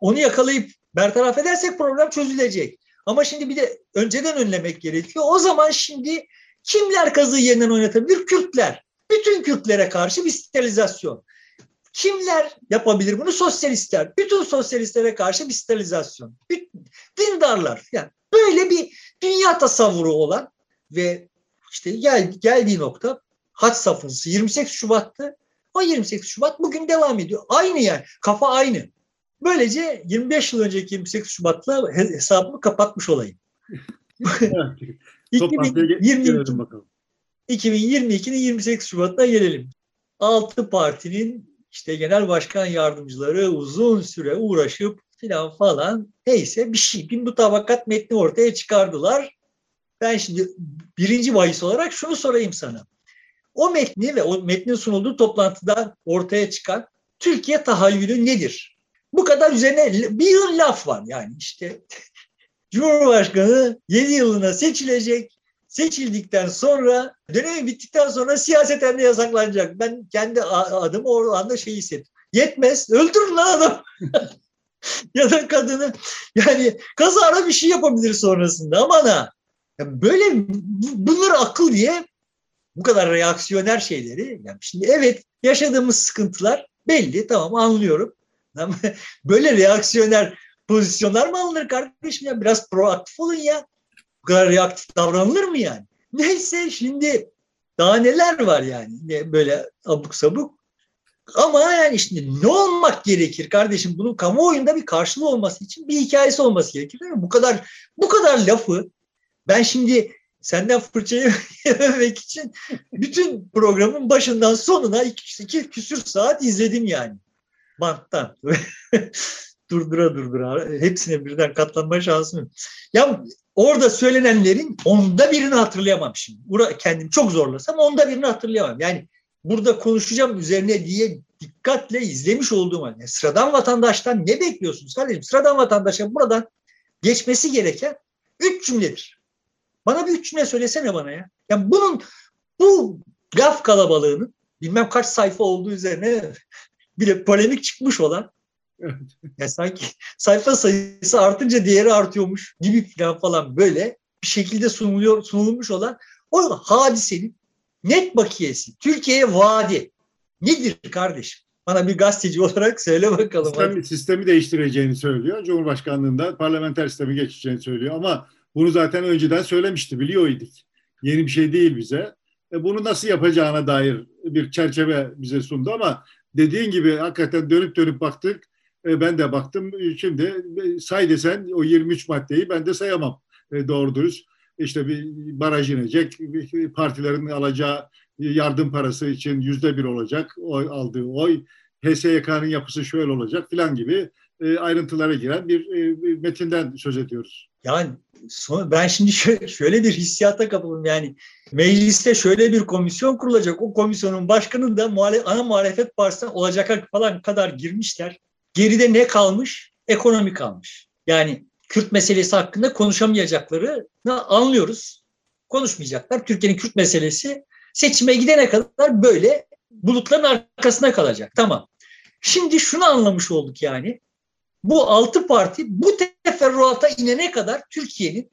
onu yakalayıp bertaraf edersek problem çözülecek. Ama şimdi bir de önceden önlemek gerekiyor. O zaman şimdi kimler kazığı yerinden oynatabilir? Kürtler. Bütün Kürtlere karşı bir sterilizasyon. Kimler yapabilir bunu? Sosyalistler. Bütün sosyalistlere karşı bir sterilizasyon. Dindarlar. Yani böyle bir dünya tasavvuru olan ve işte gel, geldiği nokta haç safhası 28 Şubat'tı. O 28 Şubat bugün devam ediyor. Aynı yani. Kafa aynı. Böylece 25 yıl önceki 28 Şubat'la hesabımı kapatmış olayım. 2022, 2022'nin 28 Şubat'ına gelelim. 6 partinin işte genel başkan yardımcıları uzun süre uğraşıp filan falan neyse bir şey bir mutabakat metni ortaya çıkardılar. Ben şimdi birinci bahis olarak şunu sorayım sana. O metni ve o metnin sunulduğu toplantıda ortaya çıkan Türkiye tahayyülü nedir? Bu kadar üzerine bir yıl laf var yani işte Cumhurbaşkanı 7 yılına seçilecek. Seçildikten sonra dönemi bittikten sonra siyaseten de yasaklanacak. Ben kendi adım o anda şey hissettim. Yetmez. Öldürün lan adam. ya da kadını yani kazara bir şey yapabilir sonrasında aman ha. Böyle bunlar akıl diye bu kadar reaksiyoner şeyleri. Yani şimdi evet yaşadığımız sıkıntılar belli tamam anlıyorum. Böyle reaksiyoner pozisyonlar mı alınır kardeşim ya? Biraz proaktif olun ya. Bu kadar reaktif davranılır mı yani? Neyse şimdi daha neler var yani böyle abuk sabuk. Ama yani işte ne olmak gerekir kardeşim? Bunun kamuoyunda bir karşılığı olması için bir hikayesi olması gerekir. Değil mi? Bu kadar bu kadar lafı ben şimdi senden fırça yememek için bütün programın başından sonuna iki, iki küsür saat izledim yani. Banttan. durdura durdura hepsine birden katlanma şansım yok. Ya orada söylenenlerin onda birini hatırlayamam şimdi. Kendim çok zorlasam onda birini hatırlayamam. Yani burada konuşacağım üzerine diye dikkatle izlemiş olduğum halde sıradan vatandaştan ne bekliyorsunuz kardeşim? Sıradan vatandaşa buradan geçmesi gereken üç cümledir. Bana bir üç cümle söylesene bana ya. Yani bunun bu laf kalabalığının bilmem kaç sayfa olduğu üzerine bile polemik çıkmış olan Evet. Ya sanki sayfa sayısı artınca değeri artıyormuş gibi falan falan böyle bir şekilde sunuluyor, sunulmuş olan o hadisenin net bakiyesi, Türkiye'ye vaadi nedir kardeşim? Bana bir gazeteci olarak söyle bakalım. Sistem, sistemi değiştireceğini söylüyor. Cumhurbaşkanlığında parlamenter sistemi geçeceğini söylüyor ama bunu zaten önceden söylemişti, biliyorduk. Yeni bir şey değil bize. E bunu nasıl yapacağına dair bir çerçeve bize sundu ama dediğin gibi hakikaten dönüp dönüp baktık e, ben de baktım. E, şimdi e, say desen o 23 maddeyi ben de sayamam doğru dürüst. İşte bir baraj inecek, partilerin alacağı yardım parası için yüzde bir olacak, oy aldığı oy, HSYK'nın yapısı şöyle olacak filan gibi ayrıntılara giren bir metinden söz ediyoruz. Yani ben şimdi şöyle bir hissiyata kapıldım yani mecliste şöyle bir komisyon kurulacak o komisyonun başkanı da muhalef, ana muhalefet partisinden olacak falan kadar girmişler. Geride ne kalmış? Ekonomi kalmış. Yani Kürt meselesi hakkında konuşamayacaklarını anlıyoruz. Konuşmayacaklar. Türkiye'nin Kürt meselesi seçime gidene kadar böyle bulutların arkasına kalacak. Tamam. Şimdi şunu anlamış olduk yani. Bu altı parti bu teferruata inene kadar Türkiye'nin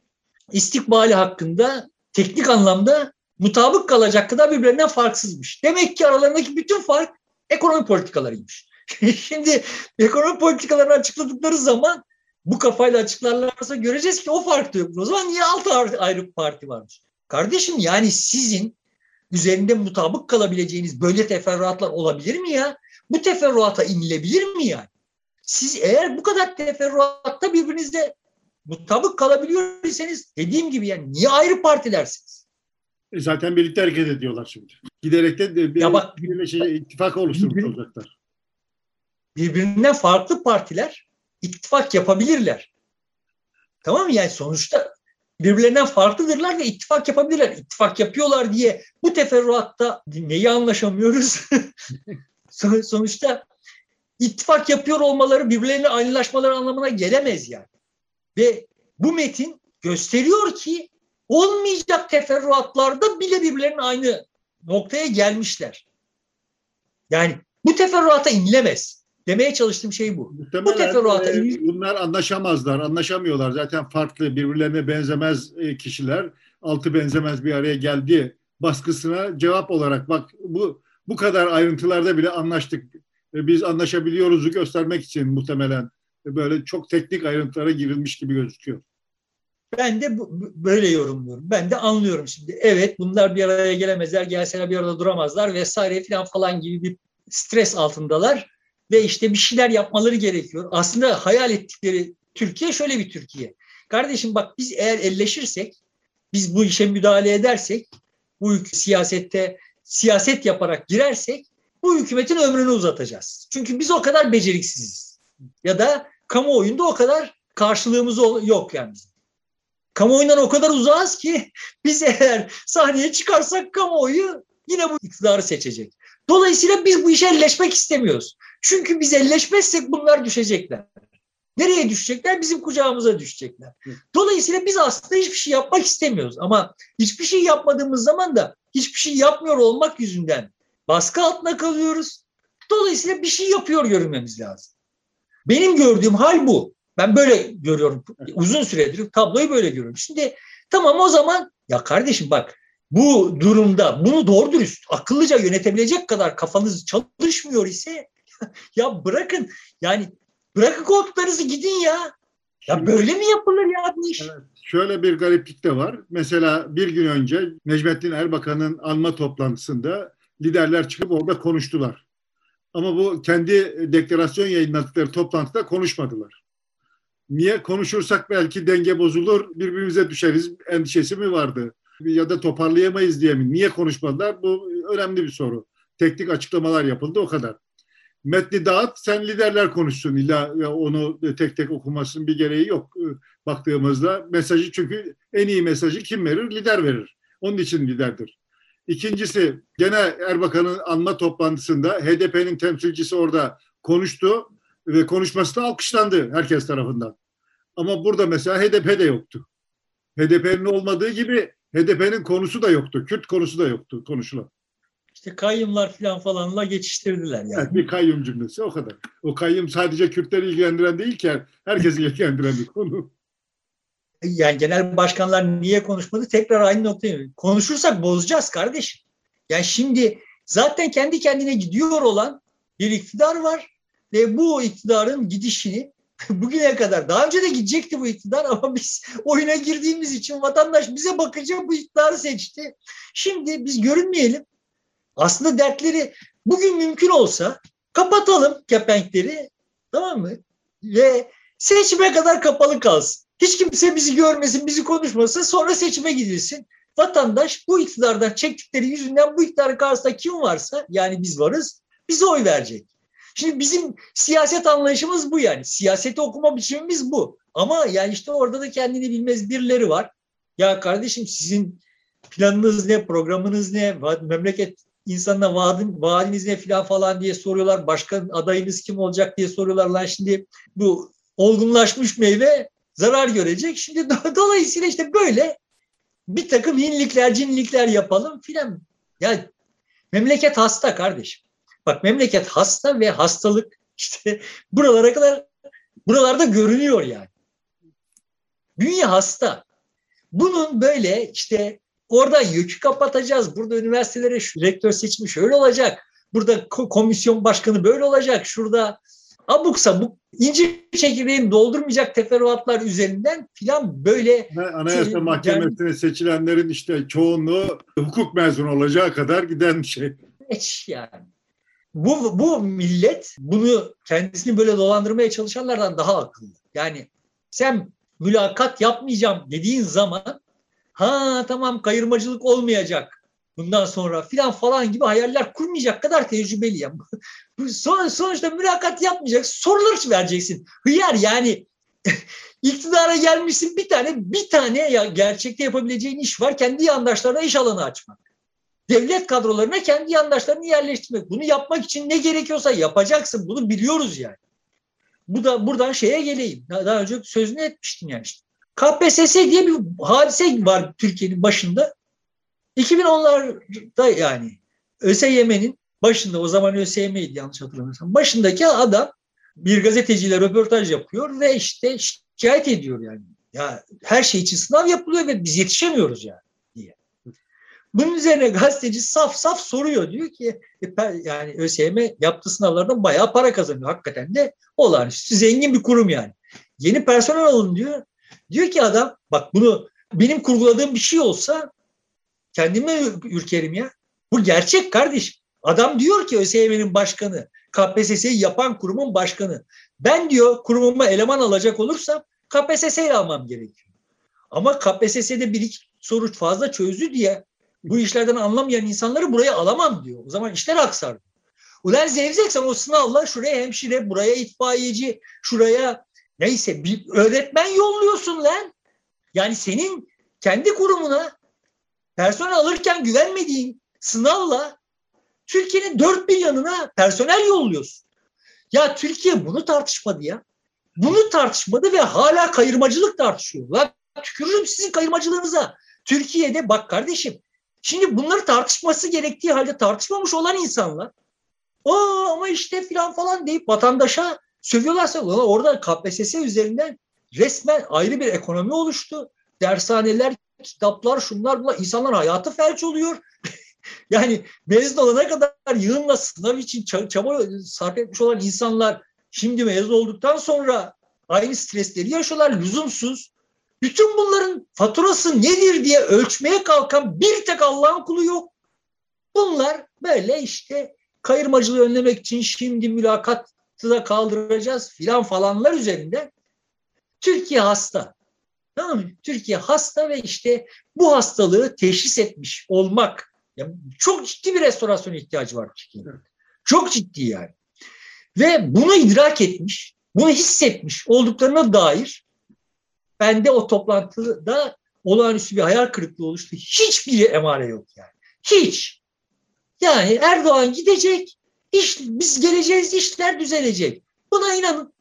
istikbali hakkında teknik anlamda mutabık kalacak kadar birbirinden farksızmış. Demek ki aralarındaki bütün fark ekonomi politikalarıymış. Şimdi ekonomi politikalarını açıkladıkları zaman bu kafayla açıklarlarsa göreceğiz ki o fark da yok. O zaman niye altı ayrı parti varmış? Kardeşim yani sizin üzerinde mutabık kalabileceğiniz böyle teferruatlar olabilir mi ya? Bu teferruata inilebilir mi yani? Siz eğer bu kadar teferruatta birbirinizle mutabık kalabiliyorsanız dediğim gibi yani niye ayrı partilersiniz? E zaten birlikte hareket ediyorlar şimdi. Giderek de bir, ya bak, bir şey, ittifak oluşturmuş olacaklar birbirinden farklı partiler ittifak yapabilirler. Tamam mı? Yani sonuçta birbirlerinden farklıdırlar ve ittifak yapabilirler. İttifak yapıyorlar diye bu teferruatta neyi anlaşamıyoruz? sonuçta ittifak yapıyor olmaları birbirlerine aynılaşmaları anlamına gelemez yani. Ve bu metin gösteriyor ki olmayacak teferruatlarda bile birbirlerinin aynı noktaya gelmişler. Yani bu teferruata inilemez. Demeye çalıştığım şey bu. Muhtemelen, bu teferruata e, bunlar anlaşamazlar, anlaşamıyorlar. Zaten farklı, birbirlerine benzemez e, kişiler. Altı benzemez bir araya geldi baskısına cevap olarak bak bu bu kadar ayrıntılarda bile anlaştık. Biz anlaşabiliyoruzu göstermek için muhtemelen böyle çok teknik ayrıntılara girilmiş gibi gözüküyor. Ben de bu, böyle yorumluyorum. Ben de anlıyorum şimdi. Evet bunlar bir araya gelemezler, gelseler bir arada duramazlar vesaire falan falan gibi bir stres altındalar ve işte bir şeyler yapmaları gerekiyor. Aslında hayal ettikleri Türkiye şöyle bir Türkiye. Kardeşim bak biz eğer elleşirsek, biz bu işe müdahale edersek, bu siyasette siyaset yaparak girersek bu hükümetin ömrünü uzatacağız. Çünkü biz o kadar beceriksiziz. Ya da kamuoyunda o kadar karşılığımız yok yani. Kamuoyundan o kadar uzağız ki biz eğer sahneye çıkarsak kamuoyu yine bu iktidarı seçecek. Dolayısıyla biz bu işe elleşmek istemiyoruz. Çünkü biz elleşmezsek bunlar düşecekler. Nereye düşecekler? Bizim kucağımıza düşecekler. Dolayısıyla biz aslında hiçbir şey yapmak istemiyoruz. Ama hiçbir şey yapmadığımız zaman da hiçbir şey yapmıyor olmak yüzünden baskı altına kalıyoruz. Dolayısıyla bir şey yapıyor görünmemiz lazım. Benim gördüğüm hal bu. Ben böyle görüyorum. Uzun süredir tabloyu böyle görüyorum. Şimdi tamam o zaman ya kardeşim bak bu durumda bunu doğru dürüst akıllıca yönetebilecek kadar kafanız çalışmıyor ise ya bırakın yani bırakın koltuklarınızı gidin ya. Ya böyle mi yapılır ya bu iş? Evet, şöyle bir gariplik de var. Mesela bir gün önce Necmettin Erbakan'ın alma toplantısında liderler çıkıp orada konuştular. Ama bu kendi deklarasyon yayınladıkları toplantıda konuşmadılar. Niye? Konuşursak belki denge bozulur, birbirimize düşeriz endişesi mi vardı? Ya da toparlayamayız diye mi? Niye konuşmadılar? Bu önemli bir soru. Teknik açıklamalar yapıldı o kadar. metni dağıt, sen liderler konuşsun. İlla onu tek tek okumasının bir gereği yok. Baktığımızda mesajı çünkü en iyi mesajı kim verir? Lider verir. Onun için liderdir. İkincisi gene Erbakan'ın anma toplantısında HDP'nin temsilcisi orada konuştu ve konuşması da alkışlandı herkes tarafından. Ama burada mesela HDP de yoktu. HDP'nin olmadığı gibi HDP'nin konusu da yoktu. Kürt konusu da yoktu konuşulan. İşte kayyumlar falan falanla geçiştirdiler yani. Evet, bir kayyum cümlesi o kadar. O kayyum sadece Kürtleri ilgilendiren değil ki herkesi ilgilendiren bir konu. Yani genel başkanlar niye konuşmadı? Tekrar aynı noktaya. Konuşursak bozacağız kardeşim. Yani şimdi zaten kendi kendine gidiyor olan bir iktidar var ve bu iktidarın gidişini bugüne kadar daha önce de gidecekti bu iktidar ama biz oyuna girdiğimiz için vatandaş bize bakınca bu iktidarı seçti. Şimdi biz görünmeyelim. Aslında dertleri bugün mümkün olsa kapatalım kepenkleri tamam mı? Ve seçime kadar kapalı kalsın. Hiç kimse bizi görmesin, bizi konuşmasın. Sonra seçime gidilsin. Vatandaş bu iktidardan çektikleri yüzünden bu iktidarın karşısında kim varsa yani biz varız bize oy verecek. Şimdi bizim siyaset anlayışımız bu yani. Siyaseti okuma biçimimiz bu. Ama yani işte orada da kendini bilmez birileri var. Ya kardeşim sizin planınız ne, programınız ne, memleket insanına vaadin, vaadiniz ne filan falan diye soruyorlar. Başkan adayınız kim olacak diye soruyorlar. Lan şimdi bu olgunlaşmış meyve zarar görecek. Şimdi dolayısıyla işte böyle bir takım hinlikler, cinlikler yapalım filan. Ya memleket hasta kardeşim. Bak memleket hasta ve hastalık işte buralara kadar buralarda görünüyor yani. Bünye hasta. Bunun böyle işte orada yükü kapatacağız. Burada üniversitelere şu rektör seçimi şöyle olacak. Burada komisyon başkanı böyle olacak. Şurada abuk sabuk incir çekirdeğini doldurmayacak teferruatlar üzerinden filan böyle Anayasa şey, Mahkemesi'ne yani, seçilenlerin işte çoğunluğu hukuk mezunu olacağı kadar giden bir şey. Hiç yani. Bu, bu millet bunu kendisini böyle dolandırmaya çalışanlardan daha akıllı. Yani sen mülakat yapmayacağım dediğin zaman ha tamam kayırmacılık olmayacak bundan sonra filan falan gibi hayaller kurmayacak kadar tecrübeliyim. Son, sonuçta mülakat yapmayacak sorular vereceksin. Hıyar yani iktidara gelmişsin bir tane bir tane ya gerçekte yapabileceğin iş var kendi yandaşlarına iş alanı açmak devlet kadrolarına kendi yandaşlarını yerleştirmek. Bunu yapmak için ne gerekiyorsa yapacaksın. Bunu biliyoruz yani. Bu da buradan şeye geleyim. Daha önce sözünü etmiştim yani işte. KPSS diye bir hadise var Türkiye'nin başında. 2010'larda yani ÖSYM'nin başında o zaman ÖSYM'ydi yanlış hatırlamıyorsam. Başındaki adam bir gazeteciyle röportaj yapıyor ve işte şikayet ediyor yani. Ya her şey için sınav yapılıyor ve biz yetişemiyoruz yani. Bunun üzerine gazeteci saf saf soruyor. Diyor ki e, yani ÖSYM yaptığı sınavlardan bayağı para kazanıyor. Hakikaten de olağanüstü zengin bir kurum yani. Yeni personel alın diyor. Diyor ki adam bak bunu benim kurguladığım bir şey olsa kendime ürkerim ya. Bu gerçek kardeş. Adam diyor ki ÖSYM'nin başkanı, KPSS'yi yapan kurumun başkanı. Ben diyor kurumuma eleman alacak olursam KPSS'yi almam gerekiyor. Ama KPSS'de bir iki soru fazla çözdü diye bu işlerden anlamayan insanları buraya alamam diyor. O zaman işler aksar. Ulan zevzeksen o sınavla şuraya hemşire, buraya itfaiyeci, şuraya neyse bir öğretmen yolluyorsun lan. Yani senin kendi kurumuna personel alırken güvenmediğin sınavla Türkiye'nin dört bir yanına personel yolluyorsun. Ya Türkiye bunu tartışmadı ya. Bunu tartışmadı ve hala kayırmacılık tartışıyor. Lan tükürürüm sizin kayırmacılığınıza. Türkiye'de bak kardeşim Şimdi bunları tartışması gerektiği halde tartışmamış olan insanlar o ama işte filan falan deyip vatandaşa sövüyorlarsa orada KPSS üzerinden resmen ayrı bir ekonomi oluştu. Dershaneler, kitaplar, şunlar bunlar insanların hayatı felç oluyor. yani mezun olana kadar yığınla sınav için çaba sarf etmiş olan insanlar şimdi mezun olduktan sonra aynı stresleri yaşıyorlar lüzumsuz. Bütün bunların faturası nedir diye ölçmeye kalkan bir tek Allah'ın kulu yok. Bunlar böyle işte kayırmacılığı önlemek için şimdi mülakatı da kaldıracağız filan falanlar üzerinde Türkiye hasta. Tamam mı? Türkiye hasta ve işte bu hastalığı teşhis etmiş olmak yani çok ciddi bir restorasyon ihtiyacı var Türkiye'de. Çok ciddi yani. Ve bunu idrak etmiş, bunu hissetmiş olduklarına dair bende o toplantıda olağanüstü bir hayal kırıklığı oluştu. Hiçbir emare yok yani. Hiç. Yani Erdoğan gidecek, iş, biz geleceğiz, işler düzelecek. Buna inanın.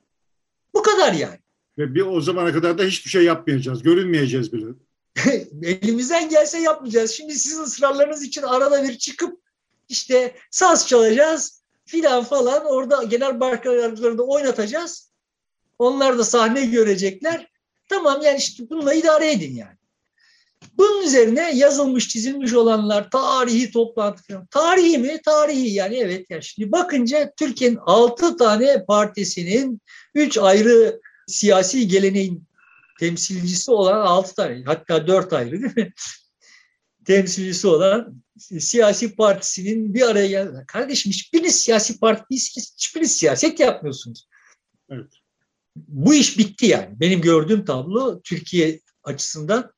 Bu kadar yani. Ve bir o zamana kadar da hiçbir şey yapmayacağız, görünmeyeceğiz bile. Elimizden gelse yapmayacağız. Şimdi sizin ısrarlarınız için arada bir çıkıp işte saz çalacağız filan falan. Orada genel başkan da oynatacağız. Onlar da sahne görecekler. Tamam yani işte bununla idare edin yani. Bunun üzerine yazılmış, çizilmiş olanlar tarihi toplantı falan. Tarihi mi? Tarihi yani evet. Yani şimdi bakınca Türkiye'nin altı tane partisinin üç ayrı siyasi geleneğin temsilcisi olan altı tane hatta dört ayrı değil mi? temsilcisi olan siyasi partisinin bir araya geldi. Kardeşim hiçbiriniz siyasi parti değilsiniz. Hiçbiriniz siyaset yapmıyorsunuz. Evet. Bu iş bitti yani. Benim gördüğüm tablo Türkiye açısından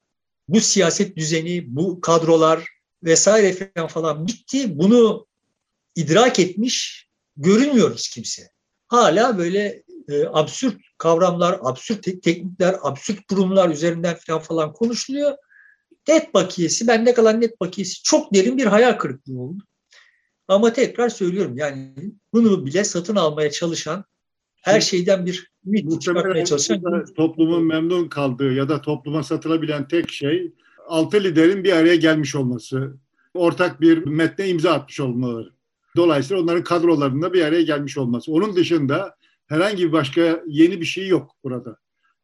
bu siyaset düzeni, bu kadrolar vesaire falan falan bitti. Bunu idrak etmiş görünmüyoruz kimse. Hala böyle e, absürt kavramlar, absürt te- teknikler, absürt kurumlar üzerinden falan falan konuşuluyor. Net bakiyesi, bende kalan net bakiyesi çok derin bir hayal kırıklığı oldu. Ama tekrar söylüyorum yani bunu bile satın almaya çalışan her şeyden bir ümit çıkartmaya çalışan toplumun memnun kaldığı ya da topluma satılabilen tek şey altı liderin bir araya gelmiş olması, ortak bir metne imza atmış olmaları. Dolayısıyla onların kadrolarında bir araya gelmiş olması. Onun dışında herhangi bir başka yeni bir şey yok burada.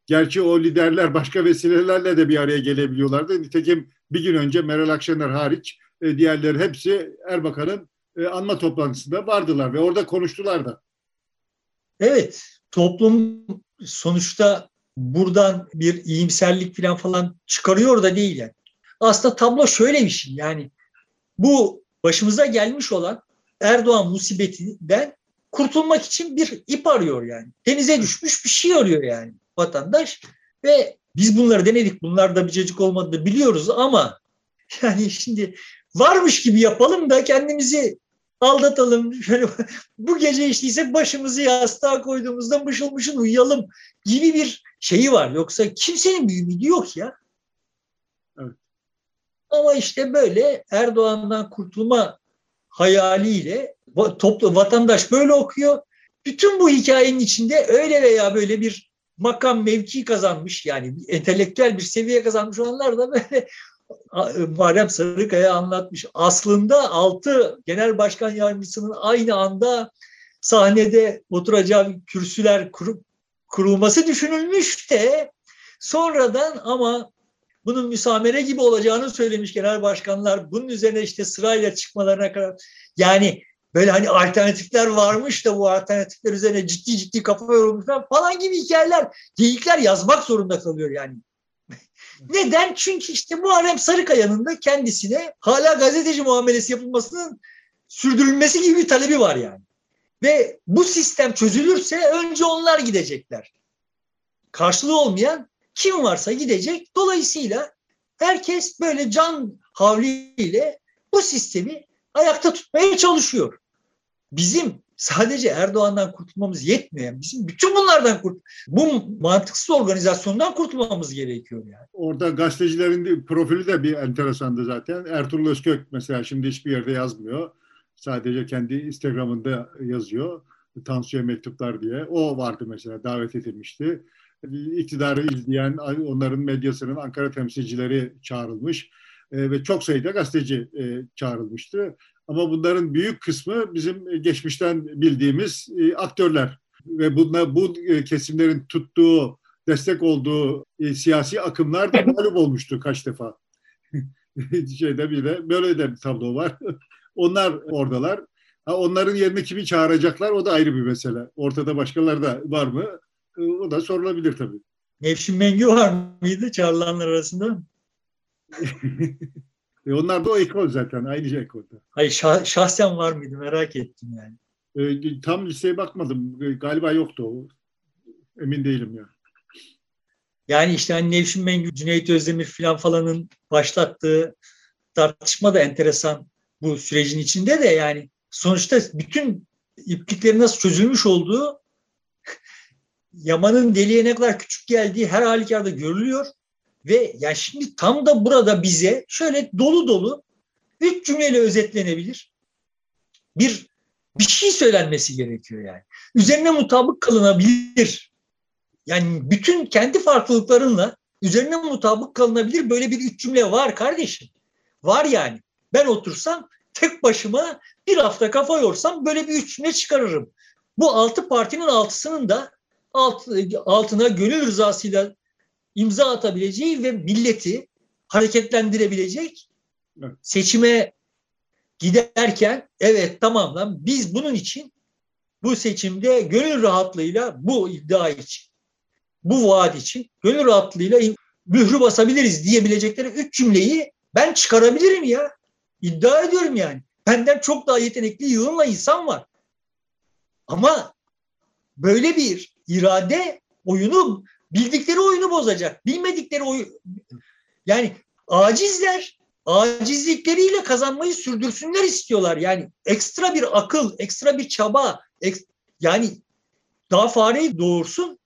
Gerçi o liderler başka vesilelerle de bir araya gelebiliyorlardı. Nitekim bir gün önce Meral Akşener hariç e, diğerleri hepsi Erbakan'ın e, anma toplantısında vardılar ve orada konuştular da. Evet, toplum sonuçta buradan bir iyimserlik falan falan çıkarıyor da değil yani. Aslında tablo şöyle bir şey yani bu başımıza gelmiş olan Erdoğan musibetinden kurtulmak için bir ip arıyor yani. Denize düşmüş bir şey arıyor yani vatandaş ve biz bunları denedik. Bunlar da bir cacık olmadığını biliyoruz ama yani şimdi varmış gibi yapalım da kendimizi aldatalım. Şöyle bu gece işteyse başımızı yastığa koyduğumuzda mışıl mışıl uyuyalım gibi bir şeyi var. Yoksa kimsenin bir ümidi yok ya. Evet. Ama işte böyle Erdoğan'dan kurtulma hayaliyle toplu vatandaş böyle okuyor. Bütün bu hikayenin içinde öyle veya böyle bir makam mevki kazanmış yani entelektüel bir seviye kazanmış olanlar da böyle Muharrem Sarıkaya anlatmış. Aslında altı genel başkan yardımcısının aynı anda sahnede oturacağı kürsüler kur, kurulması düşünülmüş de sonradan ama bunun müsamere gibi olacağını söylemiş genel başkanlar. Bunun üzerine işte sırayla çıkmalarına kadar yani böyle hani alternatifler varmış da bu alternatifler üzerine ciddi ciddi kafa yorulmuşlar falan gibi hikayeler, geyikler yazmak zorunda kalıyor yani. Neden? Çünkü işte Muharrem Sarıkaya'nın da kendisine hala gazeteci muamelesi yapılmasının sürdürülmesi gibi bir talebi var yani. Ve bu sistem çözülürse önce onlar gidecekler. Karşılığı olmayan kim varsa gidecek. Dolayısıyla herkes böyle can havliyle bu sistemi ayakta tutmaya çalışıyor. Bizim sadece Erdoğan'dan kurtulmamız yetmiyor. Yani bizim bütün bunlardan kurt bu mantıksız organizasyondan kurtulmamız gerekiyor yani. Orada gazetecilerin profili de bir enteresandı zaten. Ertuğrul Özkök mesela şimdi hiçbir yerde yazmıyor. Sadece kendi Instagram'ında yazıyor. Tansiyon mektuplar diye. O vardı mesela davet edilmişti. İktidarı izleyen onların medyasının Ankara temsilcileri çağrılmış e, ve çok sayıda gazeteci e, çağrılmıştı. Ama bunların büyük kısmı bizim geçmişten bildiğimiz e, aktörler ve bunlar bu e, kesimlerin tuttuğu, destek olduğu siyasi akımlar da mağlup olmuştu kaç defa. Şeyde bir de böyle de bir tablo var. Onlar oradalar. Ha, onların yerine kimi çağıracaklar o da ayrı bir mesele. Ortada başkaları da var mı? E, o da sorulabilir tabii. Nevşin Mengü var mıydı çağrılanlar arasında? E onlar da o ekol zaten, aynı ekolda. Hayır şah, şahsen var mıydı merak ettim yani. E, tam listeye bakmadım. E, galiba yoktu o. Emin değilim ya. Yani işte hani Nevşin Mengü, Cüneyt Özdemir falan falanın başlattığı tartışma da enteresan bu sürecin içinde de yani sonuçta bütün iplikleri nasıl çözülmüş olduğu Yaman'ın deliğe ne kadar küçük geldiği her halükarda görülüyor. Ve ya şimdi tam da burada bize şöyle dolu dolu üç cümleyle özetlenebilir. Bir bir şey söylenmesi gerekiyor yani. Üzerine mutabık kalınabilir. Yani bütün kendi farklılıklarınla üzerine mutabık kalınabilir böyle bir üç cümle var kardeşim. Var yani. Ben otursam tek başıma bir hafta kafa yorsam böyle bir üç cümle çıkarırım. Bu altı partinin altısının da alt, altına gönül rızasıyla imza atabileceği ve milleti hareketlendirebilecek seçime giderken evet tamam lan biz bunun için bu seçimde gönül rahatlığıyla bu iddia için bu vaat için gönül rahatlığıyla mührü basabiliriz diyebilecekleri üç cümleyi ben çıkarabilirim ya. İddia ediyorum yani. Benden çok daha yetenekli yığınla insan var. Ama böyle bir irade oyunu bildikleri oyunu bozacak. Bilmedikleri oyun yani acizler acizlikleriyle kazanmayı sürdürsünler istiyorlar. Yani ekstra bir akıl, ekstra bir çaba, ek, yani daha fareyi doğursun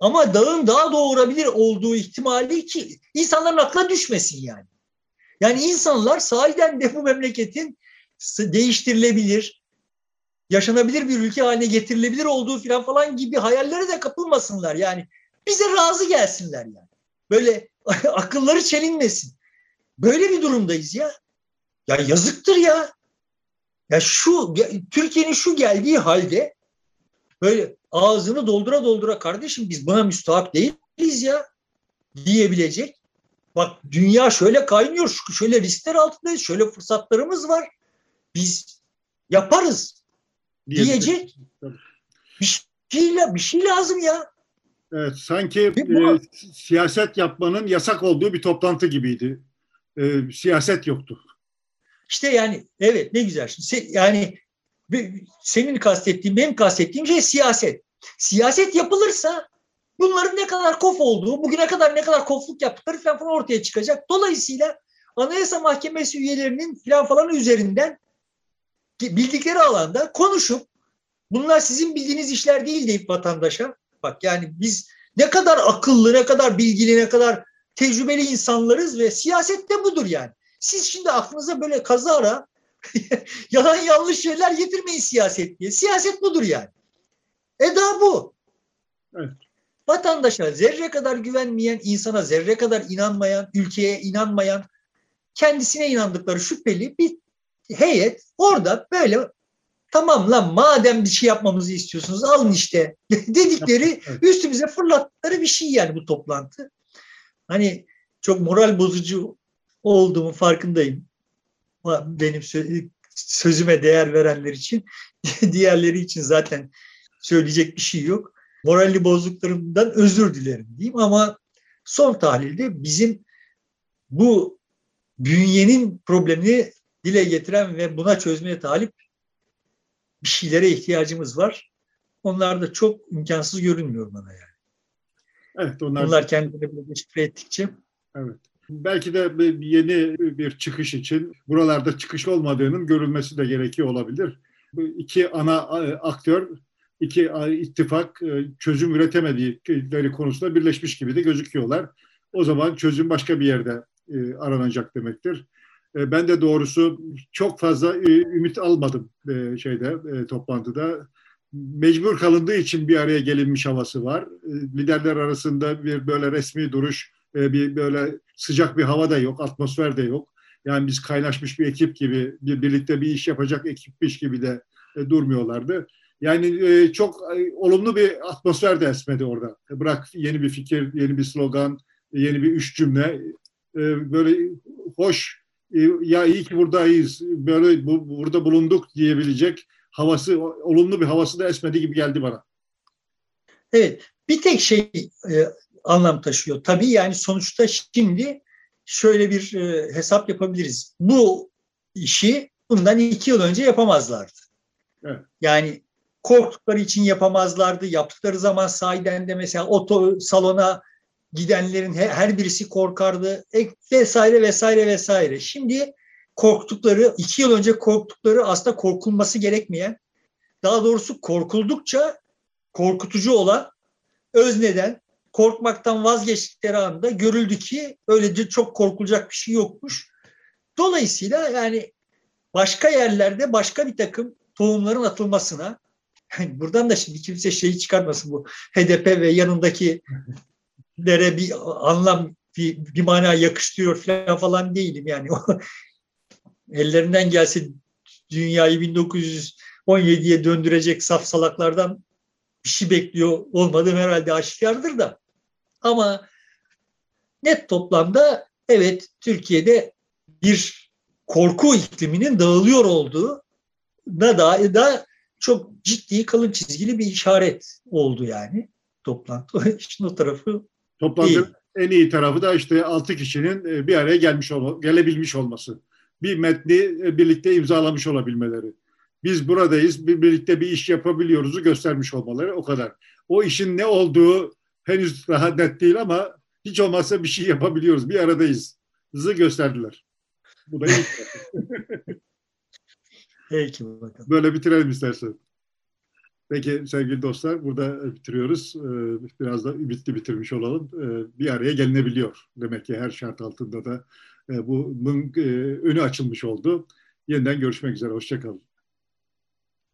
ama dağın daha doğurabilir olduğu ihtimali ki insanların aklına düşmesin yani. Yani insanlar sahiden de bu memleketin değiştirilebilir, yaşanabilir bir ülke haline getirilebilir olduğu falan falan gibi hayallere de kapılmasınlar. Yani bize razı gelsinler yani. Böyle akılları çelinmesin. Böyle bir durumdayız ya. Ya yazıktır ya. Ya şu Türkiye'nin şu geldiği halde böyle ağzını doldura doldura kardeşim biz buna müstahak değiliz ya diyebilecek. Bak dünya şöyle kaynıyor, şöyle riskler altındayız, şöyle fırsatlarımız var. Biz yaparız diyecek. Bir şey, bir şey lazım ya. Evet, sanki e, siyaset yapmanın yasak olduğu bir toplantı gibiydi. E, siyaset yoktu. İşte yani evet ne güzel. Yani senin kastettiğin, benim kastettiğim şey siyaset. Siyaset yapılırsa bunların ne kadar kof olduğu, bugüne kadar ne kadar kofluk yaptıkları falan, falan ortaya çıkacak. Dolayısıyla Anayasa Mahkemesi üyelerinin falan falan üzerinden bildikleri alanda konuşup bunlar sizin bildiğiniz işler değil deyip vatandaşa bak yani biz ne kadar akıllı, ne kadar bilgili, ne kadar tecrübeli insanlarız ve siyaset de budur yani. Siz şimdi aklınıza böyle kazara yalan yanlış şeyler getirmeyin siyaset diye. Siyaset budur yani. Eda bu. Evet. Vatandaşa zerre kadar güvenmeyen, insana zerre kadar inanmayan, ülkeye inanmayan, kendisine inandıkları şüpheli bir heyet orada böyle tamam lan madem bir şey yapmamızı istiyorsunuz alın işte dedikleri üstümüze fırlattıkları bir şey yani bu toplantı. Hani çok moral bozucu olduğumu farkındayım. Benim sözüme değer verenler için, diğerleri için zaten söyleyecek bir şey yok. Moralli bozduklarımdan özür dilerim diyeyim ama son tahlilde bizim bu bünyenin problemini dile getiren ve buna çözmeye talip bir şeylere ihtiyacımız var. Onlar da çok imkansız görünmüyor bana yani. Evet, onlar, onlar kendilerini böyle deşifre ettikçe. Evet. Belki de yeni bir çıkış için buralarda çıkış olmadığının görülmesi de gerekiyor olabilir. Bu iki ana e, aktör, iki ittifak e, çözüm üretemedikleri konusunda birleşmiş gibi de gözüküyorlar. O zaman çözüm başka bir yerde e, aranacak demektir. Ben de doğrusu çok fazla ümit almadım şeyde toplantıda. Mecbur kalındığı için bir araya gelinmiş havası var. Liderler arasında bir böyle resmi duruş, bir böyle sıcak bir hava da yok, atmosfer de yok. Yani biz kaynaşmış bir ekip gibi, bir, birlikte bir iş yapacak ekipmiş gibi de durmuyorlardı. Yani çok olumlu bir atmosfer de esmedi orada. Bırak yeni bir fikir, yeni bir slogan, yeni bir üç cümle. Böyle hoş e, ya iyi ki buradayız, böyle bu, burada bulunduk diyebilecek havası, olumlu bir havası da esmedi gibi geldi bana. Evet, bir tek şey e, anlam taşıyor. Tabii yani sonuçta şimdi şöyle bir e, hesap yapabiliriz. Bu işi bundan iki yıl önce yapamazlardı. Evet. Yani korktukları için yapamazlardı. Yaptıkları zaman sahiden de mesela oto salona gidenlerin her birisi korkardı e, vesaire vesaire vesaire. Şimdi korktukları, iki yıl önce korktukları aslında korkulması gerekmeyen daha doğrusu korkuldukça korkutucu olan özneden korkmaktan vazgeçtikleri anda görüldü ki öylece çok korkulacak bir şey yokmuş. Dolayısıyla yani başka yerlerde başka bir takım tohumların atılmasına yani buradan da şimdi kimse şeyi çıkarmasın bu HDP ve yanındakilere bir anlam bir, bir mana yakıştırıyor falan falan değilim yani. Ellerinden gelse dünyayı 1917'ye döndürecek safsalaklardan bir şey bekliyor olmadığım herhalde aşikardır da. Ama net toplamda evet Türkiye'de bir korku ikliminin dağılıyor olduğu da da, da çok ciddi kalın çizgili bir işaret oldu yani toplantı. İşin o tarafı Toplantı en iyi tarafı da işte altı kişinin e, bir araya gelmiş olma, gelebilmiş olması. Bir metni e, birlikte imzalamış olabilmeleri. Biz buradayız, bir birlikte bir iş yapabiliyoruzu göstermiş olmaları o kadar. O işin ne olduğu henüz daha net değil ama hiç olmazsa bir şey yapabiliyoruz, bir aradayız. Hızı gösterdiler. Bu da iyi. Peki bakalım. Böyle bitirelim istersen. Peki sevgili dostlar burada bitiriyoruz. Biraz da ümitli bitirmiş olalım. Bir araya gelinebiliyor. Demek ki her şart altında da bunun önü açılmış oldu. Yeniden görüşmek üzere. Hoşçakalın.